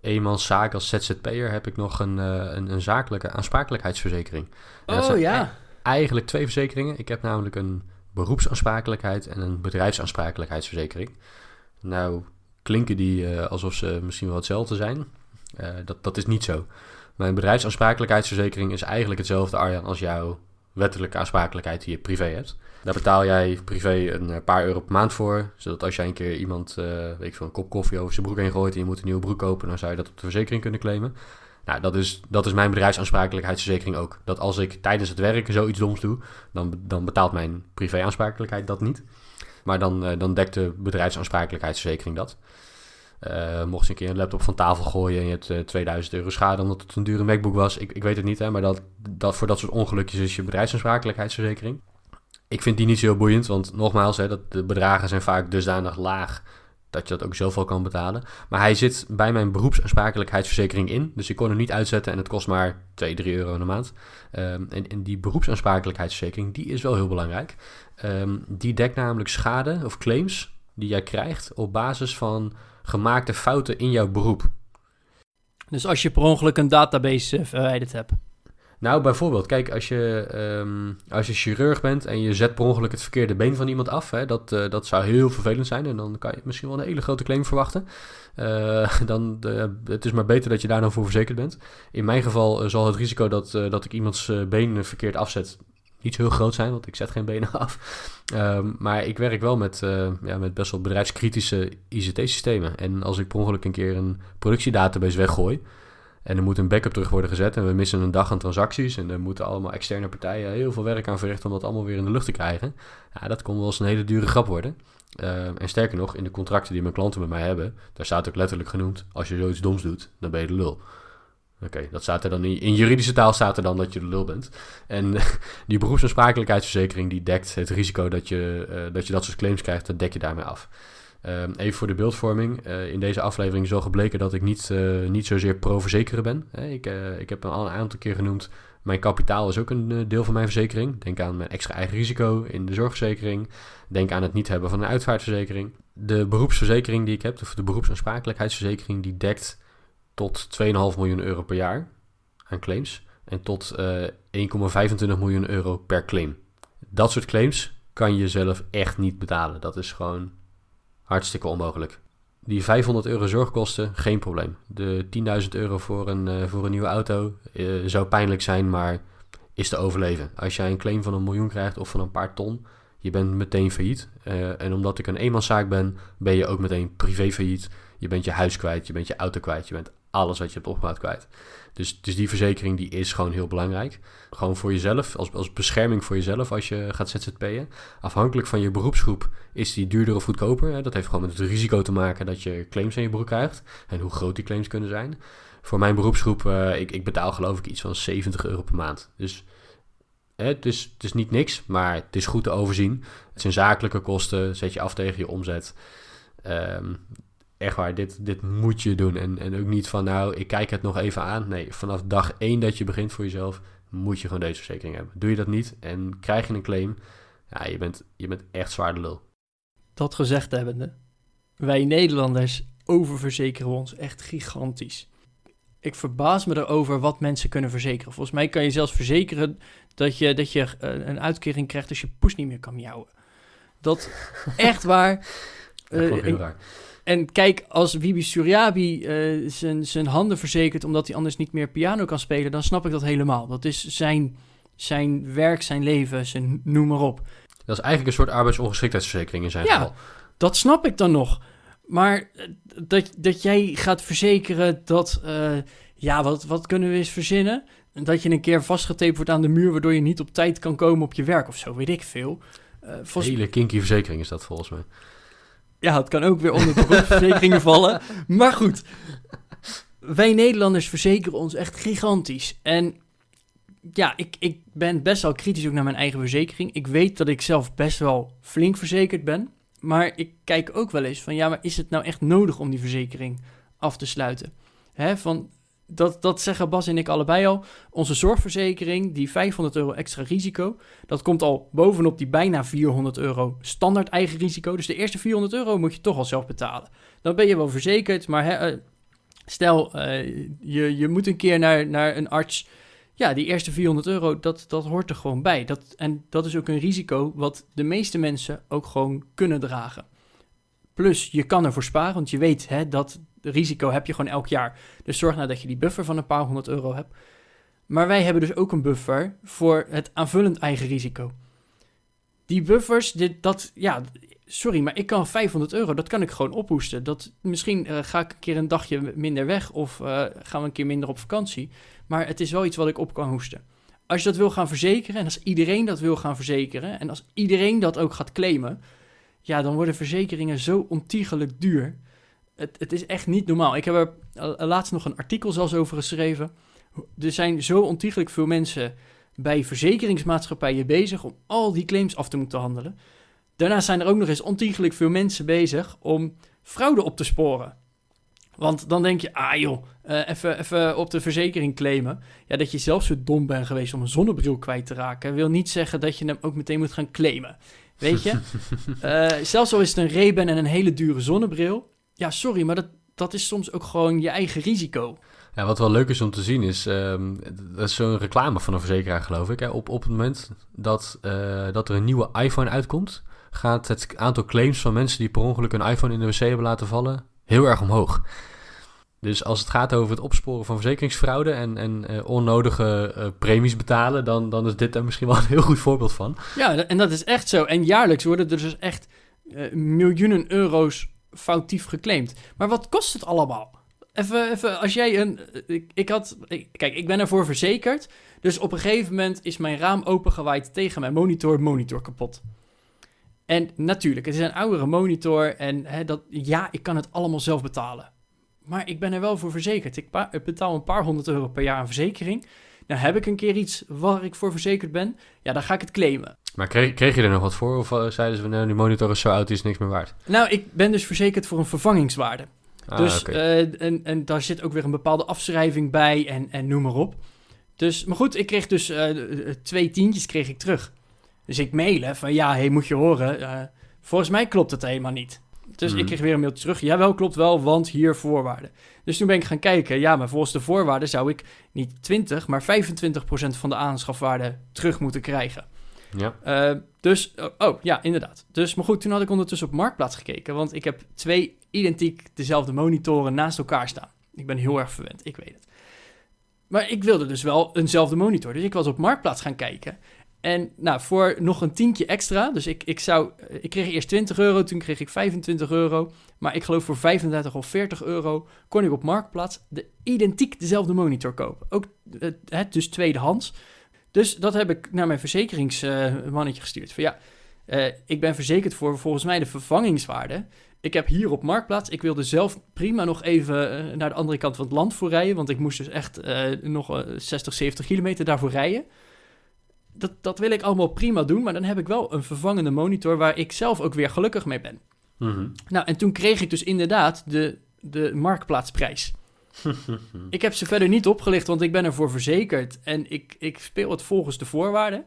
eenmanszaak, als ZZP'er... heb ik nog een, uh, een, een, zakelijke aansprakelijkheidsverzekering. En oh, ja. Eigenlijk twee verzekeringen. Ik heb namelijk een beroepsaansprakelijkheid en een bedrijfsaansprakelijkheidsverzekering. Nou, klinken die uh, alsof ze misschien wel hetzelfde zijn. Uh, dat, dat is niet zo. Mijn bedrijfsaansprakelijkheidsverzekering is eigenlijk hetzelfde, Arjan, als jouw wettelijke aansprakelijkheid die je privé hebt. Daar betaal jij privé een paar euro per maand voor. Zodat als jij een keer iemand, weet ik een kop koffie over zijn broek heen gooit en je moet een nieuwe broek kopen, dan zou je dat op de verzekering kunnen claimen. Nou, dat is, dat is mijn bedrijfsaansprakelijkheidsverzekering ook. Dat als ik tijdens het werken zoiets doms doe, dan, dan betaalt mijn privéaansprakelijkheid dat niet. Maar dan, uh, dan dekt de bedrijfsaansprakelijkheidsverzekering dat. Uh, mocht je een keer een laptop van tafel gooien en je hebt uh, 2000 euro schade omdat het een dure MacBook was. Ik, ik weet het niet, hè, maar dat, dat voor dat soort ongelukjes is je bedrijfsaansprakelijkheidsverzekering. Ik vind die niet zo heel boeiend, want nogmaals, hè, dat de bedragen zijn vaak dusdanig laag dat je dat ook zoveel kan betalen. Maar hij zit bij mijn beroepsaansprakelijkheidsverzekering in. Dus ik kon hem niet uitzetten en het kost maar 2, 3 euro in de maand. Um, en, die beroepsaansprakelijkheidsverzekering, die is wel heel belangrijk. Um, die dekt namelijk schade of claims die jij krijgt op basis van gemaakte fouten in jouw beroep. Dus als je per ongeluk een database verwijderd hebt. Nou, bijvoorbeeld, kijk, als je, um, als je chirurg bent en je zet per ongeluk het verkeerde been van iemand af, hè, dat, uh, dat zou heel vervelend zijn en dan kan je misschien wel een hele grote claim verwachten. Uh, <laughs> dan, uh, het is maar beter dat je daar dan voor verzekerd bent. In mijn geval zal het risico dat, dat ik iemands been verkeerd afzet niet heel groot zijn, want ik zet geen benen <laughs> af. Um, maar ik werk wel met, ja, met best wel bedrijfskritische ICT-systemen. En als ik per ongeluk een keer een productiedatabase weggooi, en er moet een backup terug worden gezet en we missen een dag aan transacties. En er moeten allemaal externe partijen heel veel werk aan verrichten om dat allemaal weer in de lucht te krijgen. Ja, dat kon wel eens een hele dure grap worden. Uh, en sterker nog, in de contracten die mijn klanten met mij hebben, daar staat ook letterlijk genoemd: als je zoiets doms doet, dan ben je de lul. Oké, dat staat er dan niet. In juridische taal staat er dan dat je de lul bent. En <laughs> die beroepsaansprakelijkheidsverzekering die dekt het risico dat je, uh, dat je dat soort claims krijgt, dat dek je daarmee af. Uh, even voor de beeldvorming. Uh, in deze aflevering is al gebleken dat ik niet, uh, niet zozeer pro-verzekeren ben. ik, ik heb al een aantal keer genoemd Mijn kapitaal is ook een eh, deel van mijn verzekering. Denk aan mijn extra eigen risico in de zorgverzekering. Denk aan het niet hebben van een uitvaartverzekering. De beroepsverzekering die ik heb, of de beroepsaansprakelijkheidsverzekering, die dekt tot 2,5 miljoen euro per jaar aan claims. En tot uh, 1,25 miljoen euro per claim. Dat soort claims kan je zelf echt niet betalen. Dat is gewoon hartstikke onmogelijk. Die 500 euro zorgkosten, geen probleem. De 10.000 euro voor een, uh, voor een nieuwe auto uh, zou pijnlijk zijn, maar is te overleven. Als jij een claim van een miljoen krijgt of van een paar ton, je bent meteen failliet. Uh, en omdat ik een eenmanszaak ben, ben je ook meteen privé failliet. Je bent je huis kwijt, je bent je auto kwijt, je bent alles wat je hebt opgebouwd kwijt. Dus, dus die verzekering die is gewoon heel belangrijk. Gewoon voor jezelf, als, als bescherming voor jezelf als je gaat ZZP'en. Afhankelijk van je beroepsgroep is die duurder of goedkoper. Hè? Dat heeft gewoon met het risico te maken dat je claims in je broek krijgt. En hoe groot die claims kunnen zijn. Voor mijn beroepsgroep, uh, ik, ik betaal geloof ik iets van 70 euro per maand. Dus het, is, het niet niks, maar het is goed te overzien. Het zijn zakelijke kosten, zet je af tegen je omzet. Um, echt waar, dit, dit moet je doen. En, en ook niet van, nou, ik kijk het nog even aan. Nee, vanaf dag één dat je begint voor jezelf, moet je gewoon deze verzekering hebben. Doe je dat niet en krijg je een claim, ja, je bent, je bent echt zwaar de lul. Dat gezegd hebbende, wij Nederlanders oververzekeren ons echt gigantisch. Ik verbaas me erover wat mensen kunnen verzekeren. Volgens mij kan je zelfs verzekeren dat je, dat je een uitkering krijgt als je poes niet meer kan miauwen. Dat <laughs> echt waar. Dat uh. En kijk, als Wibi Suryabi uh, zijn, zijn handen verzekert omdat hij anders niet meer piano kan spelen, dan snap ik dat helemaal. Dat is zijn, zijn werk, zijn leven, zijn noem maar op. Dat is eigenlijk een soort arbeidsongeschiktheidsverzekering in zijn ja, geval. dat snap ik dan nog. Maar dat, dat jij gaat verzekeren dat, uh, ja, wat, wat kunnen we eens verzinnen? Dat je een keer vastgetaped wordt aan de muur, waardoor je niet op tijd kan komen op je werk of zo, weet ik veel. Uh. Hele kinky verzekering is dat volgens mij. Ja, het kan ook weer onder beroepsverzekeringen <laughs> vallen. Maar goed, wij Nederlanders verzekeren ons echt gigantisch. En ja, ik, ik ben best wel kritisch ook naar mijn eigen verzekering. Ik weet dat ik zelf best wel flink verzekerd ben. Maar ik kijk ook wel eens van, ja, maar is het nou echt nodig om die verzekering af te sluiten? Hè, van, dat, dat zeggen Bas en ik allebei al. Onze zorgverzekering, die 500 euro extra risico, dat komt al bovenop die bijna 400 euro standaard eigen risico. Dus de eerste 400 euro moet je toch al zelf betalen. Dan ben je wel verzekerd, maar uh, stel uh, je, je moet een keer naar, naar een arts. Ja, die eerste 400 euro, dat, dat hoort er gewoon bij. Dat, en dat is ook een risico wat de meeste mensen ook gewoon kunnen dragen. Plus, je kan ervoor sparen, want je weet hè, dat risico heb je gewoon elk jaar. Dus zorg nou dat je die buffer van een paar honderd euro hebt. Maar wij hebben dus ook een buffer voor het aanvullend eigen risico. Die buffers, dit, dat, ja, sorry, maar ik kan 500 euro, dat kan ik gewoon ophoesten. Dat, misschien uh, ga ik een keer een dagje minder weg of uh, gaan we een keer minder op vakantie. Maar het is wel iets wat ik op kan hoesten. Als je dat wil gaan verzekeren en als iedereen dat wil gaan verzekeren en als iedereen dat ook gaat claimen, ja, dan worden verzekeringen zo ontiegelijk duur. Het, het is echt niet normaal. Ik heb er uh, laatst nog een artikel zelfs over geschreven. Er zijn zo ontiegelijk veel mensen bij verzekeringsmaatschappijen bezig om al die claims af te moeten handelen. Daarnaast zijn er ook nog eens ontiegelijk veel mensen bezig om fraude op te sporen. Want dan denk je, ah joh, uh, even op de verzekering claimen. Ja, dat je zelf zo dom bent geweest om een zonnebril kwijt te raken, wil niet zeggen dat je hem ook meteen moet gaan claimen. Weet je? uh, <laughs> zelfs al is het een Ray-Ban en een hele dure zonnebril. Ja, sorry, maar dat, dat is soms ook gewoon je eigen risico. Ja, wat wel leuk is om te zien is, um, dat is zo'n reclame van een verzekeraar geloof ik. Hè. Op, op het moment dat, uh, dat er een nieuwe iPhone uitkomt, gaat het aantal claims van mensen die per ongeluk een iPhone in de wc hebben laten vallen heel erg omhoog. Dus als het gaat over het opsporen van verzekeringsfraude en, en uh, onnodige uh, premies betalen, dan, dan is dit daar misschien wel een heel goed voorbeeld van. Ja, en dat is echt zo. En jaarlijks worden er dus echt uh, miljoenen euro's foutief geclaimd. Maar wat kost het allemaal? Even, even als jij een. Ik, ik had. Kijk, ik ben ervoor verzekerd. Dus op een gegeven moment is mijn raam opengewaaid tegen mijn monitor, monitor kapot. En natuurlijk, het is een oudere monitor en hè, dat, ja, ik kan het allemaal zelf betalen. Maar ik ben er wel voor verzekerd. Ik, ik betaal een paar honderd euro per jaar aan verzekering. Nou heb ik een keer iets waar ik voor verzekerd ben, ja, dan ga ik het claimen. Maar kreeg, kreeg je er nog wat voor? Of uh, zeiden ze, nou, die monitor is zo oud, die is niks meer waard? Nou, ik ben dus verzekerd voor een vervangingswaarde. Ah, dus, okay. uh, en, en daar zit ook weer een bepaalde afschrijving bij en, en noem maar op. Dus, maar goed, ik kreeg dus eh, twee tientjes kreeg ik terug. Dus ik mailen van ja, hey, moet je horen, eh, volgens mij klopt het helemaal niet. Dus Mhm. ik kreeg weer een mailtje terug. Jawel, klopt wel, want hier voorwaarden. Dus toen ben ik gaan kijken. Ja, maar volgens de voorwaarden zou ik niet 20, maar 25% van de aanschafwaarde terug moeten krijgen. Ja. Eh, dus, oh, oh, ja, inderdaad. Dus, maar goed, toen had ik ondertussen op Marktplaats gekeken. Want ik heb twee identiek dezelfde monitoren naast elkaar staan. Ik ben heel erg verwend, ik weet het. Maar ik wilde dus wel eenzelfde monitor. Dus ik was op Marktplaats gaan kijken. En nou, voor nog een tientje extra. Dus ik, ik, zou, eh, ik kreeg eerst 20 euro, toen kreeg ik 25 euro. Maar ik geloof voor 35 of 40 euro kon ik op Marktplaats de identiek dezelfde monitor kopen. Ook eh, dus tweedehands. Dus dat heb ik naar mijn verzekeringsmannetje gestuurd. Van ja, eh, ik ben verzekerd voor volgens mij de vervangingswaarde. Ik heb hier op Marktplaats, ik wilde zelf prima nog even eh, naar de andere kant van het land voor rijden. Want ik moest dus echt eh, nog eh, 60, 70 kilometer daarvoor rijden. Dat, dat wil ik allemaal prima doen, maar dan heb ik wel een vervangende monitor waar ik zelf ook weer gelukkig mee ben. Mhm. Nou, en toen kreeg ik dus inderdaad de, de marktplaatsprijs. <laughs> ik heb ze verder niet opgelicht, want ik ben ervoor verzekerd en ik, ik speel het volgens de voorwaarden.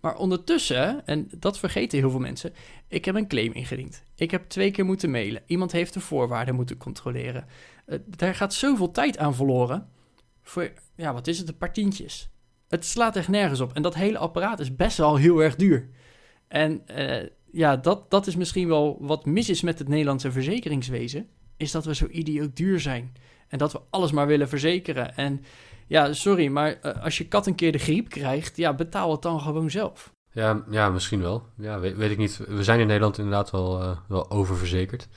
Maar ondertussen, en dat vergeten heel veel mensen, ik heb een claim ingediend. Ik heb twee keer moeten mailen. Iemand heeft de voorwaarden moeten controleren. Eh, daar gaat zoveel tijd aan verloren. Voor, ja, wat is het, een paar tientjes. Het slaat echt nergens op. En dat hele apparaat is best wel heel erg duur. En eh, ja, dat, dat is misschien wel wat mis is met het Nederlandse verzekeringswezen. Is dat we zo idioot duur zijn. En dat we alles maar willen verzekeren. En ja, sorry, maar eh, als je kat een keer de griep krijgt, ja, betaal het dan gewoon zelf. Ja, ja, misschien wel. Ja, weet, ik niet. We zijn in Nederland inderdaad wel, eh, wel oververzekerd.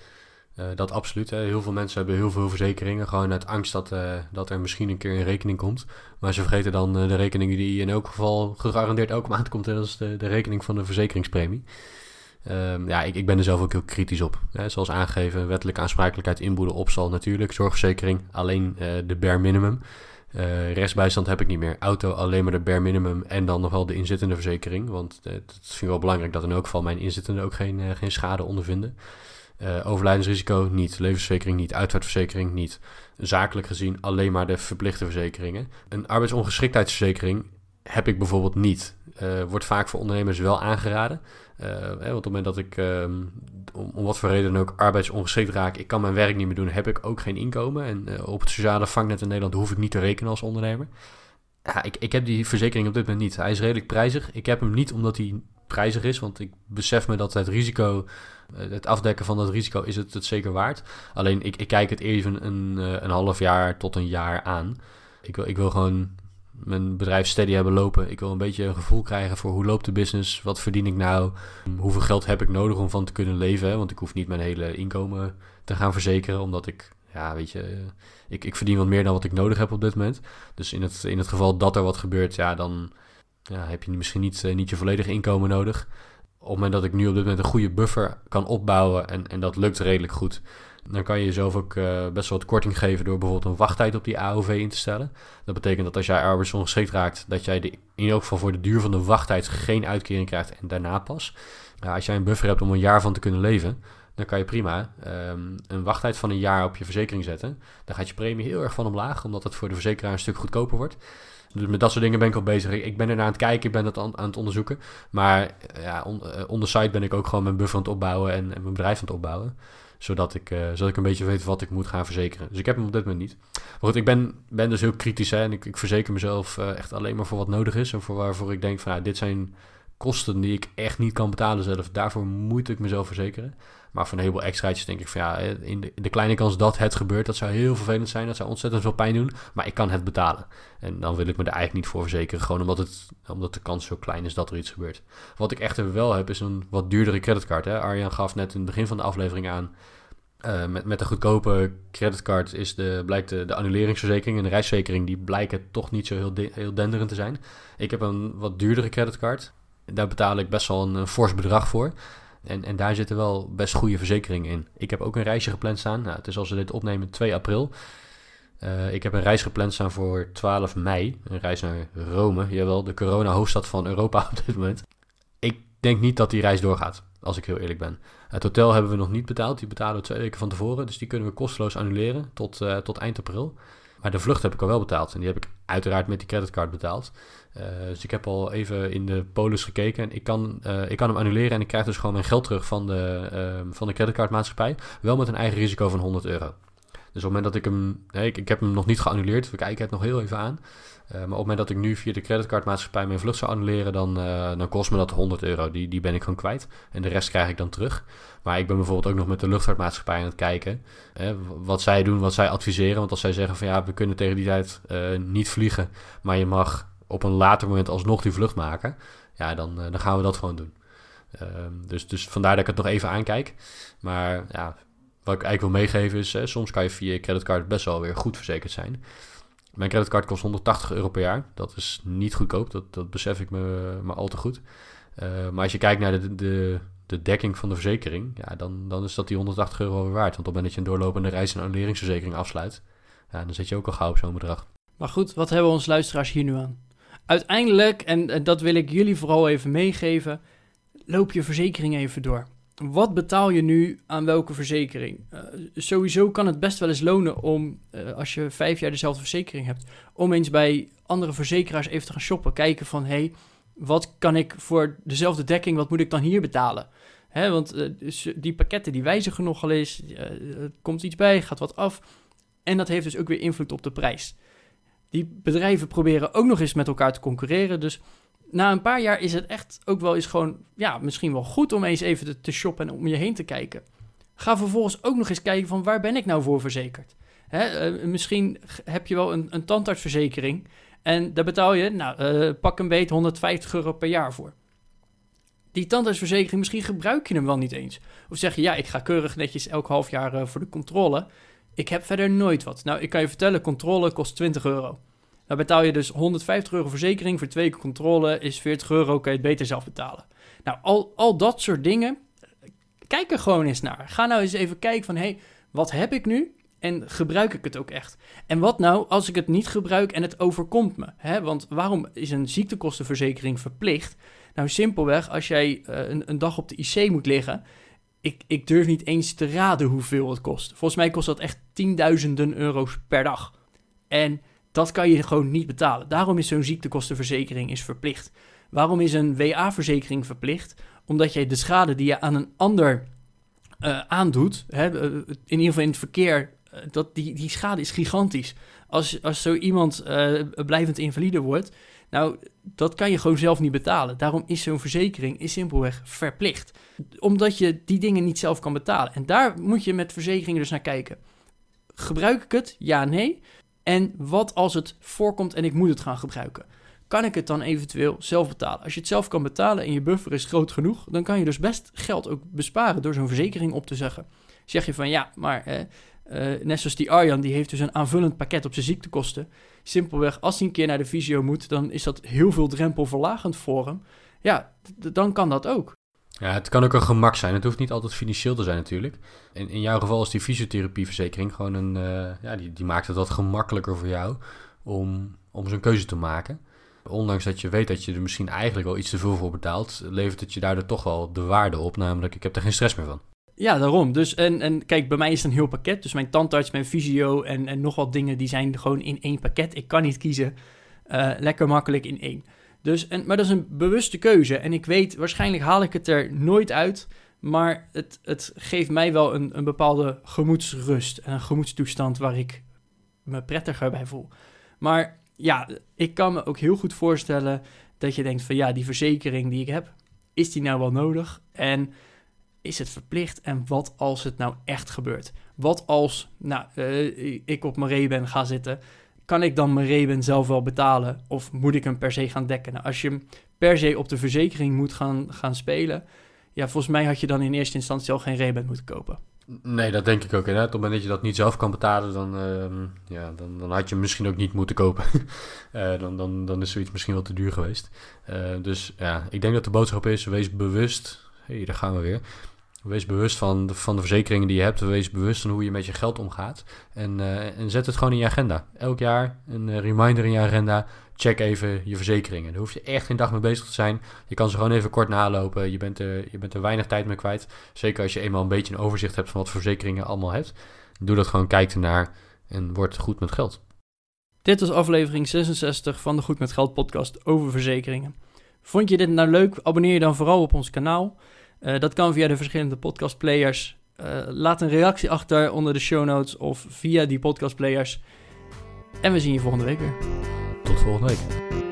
Eh, dat absoluut. Hè. Heel veel mensen hebben heel veel verzekeringen. Gewoon uit angst dat, dat er misschien een keer een rekening komt. Maar ze vergeten dan de rekening die in elk geval gegarandeerd elke maand komt. En dat is de, de rekening van de verzekeringspremie. Ehm, ja, ik, ik ben er zelf ook heel kritisch op. Hè. Zoals aangegeven, wettelijke aansprakelijkheid inboedel opstal natuurlijk. Zorgverzekering, alleen eh, de bare minimum. Eh restbijstand heb ik niet meer. Auto alleen maar de bare minimum en dan nog wel de inzittende verzekering. Want eh, het vind ik wel belangrijk dat in elk geval mijn inzittenden ook geen, geen schade ondervinden. Overlijdensrisico niet, levensverzekering niet, uitvaartverzekering niet. Zakelijk gezien alleen maar de verplichte verzekeringen. Een arbeidsongeschiktheidsverzekering heb ik bijvoorbeeld niet. Wordt vaak voor ondernemers wel aangeraden. Eh, want op het moment dat ik ehm, om, wat voor reden ook arbeidsongeschikt raak, ik kan mijn werk niet meer doen, heb ik ook geen inkomen. En eh, op het sociale vangnet in Nederland hoef ik niet te rekenen als ondernemer. Ja, ik, ik heb die verzekering op dit moment niet. Hij is redelijk prijzig. Ik heb hem niet omdat hij prijzig is, want ik besef me dat het risico, eh, het afdekken van dat risico, is het het zeker waard. Alleen ik, ik kijk het even een, een half jaar tot een jaar aan. Ik wil, ik wil gewoon mijn bedrijf steady hebben lopen. Ik wil een beetje een gevoel krijgen voor hoe loopt de business, wat verdien ik nou, hoeveel geld heb ik nodig om van te kunnen leven. Want ik hoef niet mijn hele inkomen te gaan verzekeren, omdat ik, ja, weet je, eh, ik, ik verdien wat meer dan wat ik nodig heb op dit moment. Dus in het, in het geval dat er wat gebeurt, ja, dan ja, heb je misschien niet, eh, niet je volledige inkomen nodig. Op het moment dat ik nu op dit moment een goede buffer kan opbouwen en, en dat lukt redelijk goed, dan kan je jezelf ook eh, best wel wat korting geven door bijvoorbeeld een wachttijd op die AOV in te stellen. Dat betekent dat als jij arbeidsongeschikt raakt, dat jij de, in elk geval voor de duur van de wachttijd geen uitkering krijgt en daarna pas. Ja, als jij een buffer hebt om een jaar van te kunnen leven, dan kan je prima ehm, een wachttijd van een jaar op je verzekering zetten. Dan gaat je premie heel erg van omlaag, omdat het voor de verzekeraar een stuk goedkoper wordt. Dus met dat soort dingen ben ik al bezig. Ik, ben er aan het kijken, ik ben dat aan, het onderzoeken. Maar eh, ja, on, eh, ben ik ook gewoon mijn buffer aan het opbouwen en, en mijn bedrijf aan het opbouwen. Zodat ik, eh, zodat ik een beetje weet wat ik moet gaan verzekeren. Dus ik heb hem op dit moment niet. Maar goed, ik ben, ben dus heel kritisch. Hè, en ik, ik verzeker mezelf eh, echt alleen maar voor wat nodig is. En voor waarvoor ik denk van nou, dit zijn kosten die ik echt niet kan betalen zelf. Daarvoor moet ik mezelf verzekeren. Maar voor een heleboel extraatjes denk ik van ja, in de, kleine kans dat het gebeurt, dat zou heel vervelend zijn. Dat zou ontzettend veel pijn doen. Maar ik kan het betalen. En dan wil ik me er eigenlijk niet voor verzekeren. Gewoon omdat, het, omdat de kans zo klein is dat er iets gebeurt. Wat ik echter wel heb, is een wat duurdere creditcard. Hè? Arjan gaf net in het begin van de aflevering aan. Uh, met, met de goedkope creditcard is de, blijkt de, annuleringsverzekering en de reisverzekering... die blijken toch niet zo heel, heel denderend te zijn. Ik heb een wat duurdere creditcard. Daar betaal ik best wel een, een fors bedrag voor. En, en daar zitten wel best goede verzekeringen in. Ik heb ook een reisje gepland staan. Nou, het is als we dit opnemen 2 april. Uh, ik heb een reis gepland staan voor 12 mei. Een reis naar Rome. Jawel, de corona-hoofdstad van Europa <laughs> op dit moment. Ik denk niet dat die reis doorgaat, als ik heel eerlijk ben. Het hotel hebben we nog niet betaald. Die betalen we twee weken van tevoren. Dus die kunnen we kosteloos annuleren tot, uh, tot eind april. Maar de vlucht heb ik al wel betaald. En die heb ik uiteraard met die creditcard betaald. Uh, dus ik heb al even in de polis gekeken. En ik kan, uh, ik kan hem annuleren en ik krijg dus gewoon mijn geld terug van de, uh, van de creditcardmaatschappij. Wel met een eigen risico van 100 euro. Dus op het moment dat ik hem... Nee, ik, ik heb hem nog niet geannuleerd. We kijken het nog heel even aan. Uh, maar op het moment dat ik nu via de creditcardmaatschappij mijn vlucht zou annuleren, dan, uh, dan kost me dat 100 euro. Die, die ben ik gewoon kwijt. En de rest krijg ik dan terug. Maar ik ben bijvoorbeeld ook nog met de luchtvaartmaatschappij aan het kijken. Hè, wat zij doen, wat zij adviseren. Want als zij zeggen van ja, we kunnen tegen die tijd uh, niet vliegen. Maar je mag op een later moment alsnog die vlucht maken. Ja, dan, dan gaan we dat gewoon doen. Ehm, dus, dus vandaar dat ik het nog even aankijk. Maar ja, wat ik eigenlijk wil meegeven is, hè, soms kan je via je creditcard best wel weer goed verzekerd zijn. Mijn creditcard kost 180 euro per jaar. Dat is niet goedkoop, dat, dat besef ik me, me al te goed. Uh, maar als je kijkt naar de, de, de dekking van de verzekering, ja, dan, dan is dat die 180 euro waard. Want op het moment dat je een doorlopende reis- en annuleringsverzekering afsluit, ja, dan zit je ook al gauw op zo'n bedrag. Maar goed, wat hebben onze luisteraars hier nu aan? Uiteindelijk, en dat wil ik jullie vooral even meegeven, loop je verzekering even door. Wat betaal je nu aan welke verzekering? Uh, sowieso kan het best wel eens lonen om, uh, als je vijf jaar dezelfde verzekering hebt, om eens bij andere verzekeraars even te gaan shoppen. Kijken van, hé, hey, wat kan ik voor dezelfde dekking, wat moet ik dan hier betalen? Hè, want uh, die pakketten die wijzigen nogal eens, er komt iets bij, gaat wat af. En dat heeft dus ook weer invloed op de prijs. Die bedrijven proberen ook nog eens met elkaar te concurreren, dus na een paar jaar is het echt ook wel eens gewoon, ja, misschien wel goed om eens even te, shoppen en om je heen te kijken. Ga vervolgens ook nog eens kijken van waar ben ik nou voor verzekerd? Hè, uh, misschien heb je wel een, een tandartsverzekering en daar betaal je, nou, uh, pak een beet 150 euro per jaar voor. Die tandartsverzekering, misschien gebruik je hem wel niet eens. Of zeg je, ja, ik ga keurig netjes elk half jaar uh, voor de controle. Ik heb verder nooit wat. Nou, ik kan je vertellen, controle kost 20 euro. Dan betaal je dus 150 euro verzekering voor twee keer controle, is 40 euro, kan je het beter zelf betalen. Nou, al, al dat soort dingen, kijk er gewoon eens naar. Ga nou eens even kijken van, hé, hey, wat heb ik nu? En gebruik ik het ook echt? En wat nou als ik het niet gebruik en het overkomt me? Want waarom is een ziektekostenverzekering verplicht? Nou, simpelweg, als jij uh, een, een dag op de IC moet liggen, ik, ik durf niet eens te raden hoeveel het kost. Volgens mij kost dat echt tienduizenden euro's per dag. En dat kan je gewoon niet betalen. Daarom is zo'n ziektekostenverzekering is verplicht. Waarom is een WA-verzekering verplicht? Omdat jij de schade die je aan een ander uh, aandoet, hè, in ieder geval in het verkeer, uh, dat die, die schade is gigantisch. Als, als zo iemand blijvend invalide wordt, nou, dat kan je gewoon zelf niet betalen. Daarom is zo'n verzekering is simpelweg verplicht. Omdat je die dingen niet zelf kan betalen. En daar moet je met verzekeringen dus naar kijken. Gebruik ik het? Ja, nee. En wat als het voorkomt en ik moet het gaan gebruiken? Kan ik het dan eventueel zelf betalen? Als je het zelf kan betalen en je buffer is groot genoeg, dan kan je dus best geld ook besparen door zo'n verzekering op te zeggen. Zeg je van ja, maar eh, net zoals die Arjan, die heeft dus een aanvullend pakket op zijn ziektekosten. Simpelweg, als hij een keer naar de fysio moet, dan is dat heel veel drempelverlagend voor hem. Ja, dan kan dat ook. Ja, het kan ook een gemak zijn. Het hoeft niet altijd financieel te zijn natuurlijk. In, in jouw geval is die fysiotherapieverzekering gewoon een... Uh, ja, die, die maakt het wat gemakkelijker voor jou om, om zo'n keuze te maken. Ondanks dat je weet dat je er misschien eigenlijk wel iets te veel voor betaalt... levert het je daardoor toch wel de waarde op. Namelijk, ik heb er geen stress meer van. Ja, daarom. Dus, en, en kijk, bij mij is het een heel pakket. Dus mijn tandarts, mijn fysio en, en nog wat dingen... die zijn gewoon in één pakket. Ik kan niet kiezen. Uh, lekker makkelijk in één. Dus, en, maar dat is een bewuste keuze. En ik weet, waarschijnlijk haal ik het er nooit uit. Maar het, het geeft mij wel een, een bepaalde gemoedsrust. En een gemoedstoestand waar ik me prettiger bij voel. Maar ja, ik kan me ook heel goed voorstellen dat je denkt van ja, die verzekering die ik heb, is die nou wel nodig? En is het verplicht? En wat als het nou echt gebeurt? Wat als nou, uh, ik op mijn ree ben gaan zitten kan ik dan mijn reben zelf wel betalen? Of moet ik hem per se gaan dekken? Nou, als je hem per se op de verzekering moet gaan, gaan spelen, ja, volgens mij had je dan in eerste instantie al geen reben moeten kopen. Nee, dat denk ik ook. Hè? Op het moment dat je dat niet zelf kan betalen, dan, uh, ja, dan, dan had je hem misschien ook niet moeten kopen. uh, <laughs> dan, dan, dan is zoiets misschien wel te duur geweest. Uh, dus ja, ik denk dat de boodschap is, wees bewust. Hé, hey, daar gaan we weer. Wees bewust van de, van de verzekeringen die je hebt. Wees bewust van hoe je met je geld omgaat. En, uh, en zet het gewoon in je agenda. Elk jaar een uh, reminder in je agenda. Check even je verzekeringen. Daar hoef je echt geen dag mee bezig te zijn. Je kan ze gewoon even kort nalopen. Je bent je bent er weinig tijd mee kwijt. Zeker als je eenmaal een beetje een overzicht hebt van wat verzekeringen allemaal hebt. Doe dat gewoon, kijk ernaar en word goed met geld. Dit was aflevering 66 van de Goed met Geld podcast over verzekeringen. Vond je dit nou leuk? Abonneer je dan vooral op ons kanaal. Uh, dat kan via de verschillende podcastplayers. Uh, laat een reactie achter onder de show notes of via die podcastplayers. En we zien je volgende week weer. Tot volgende week.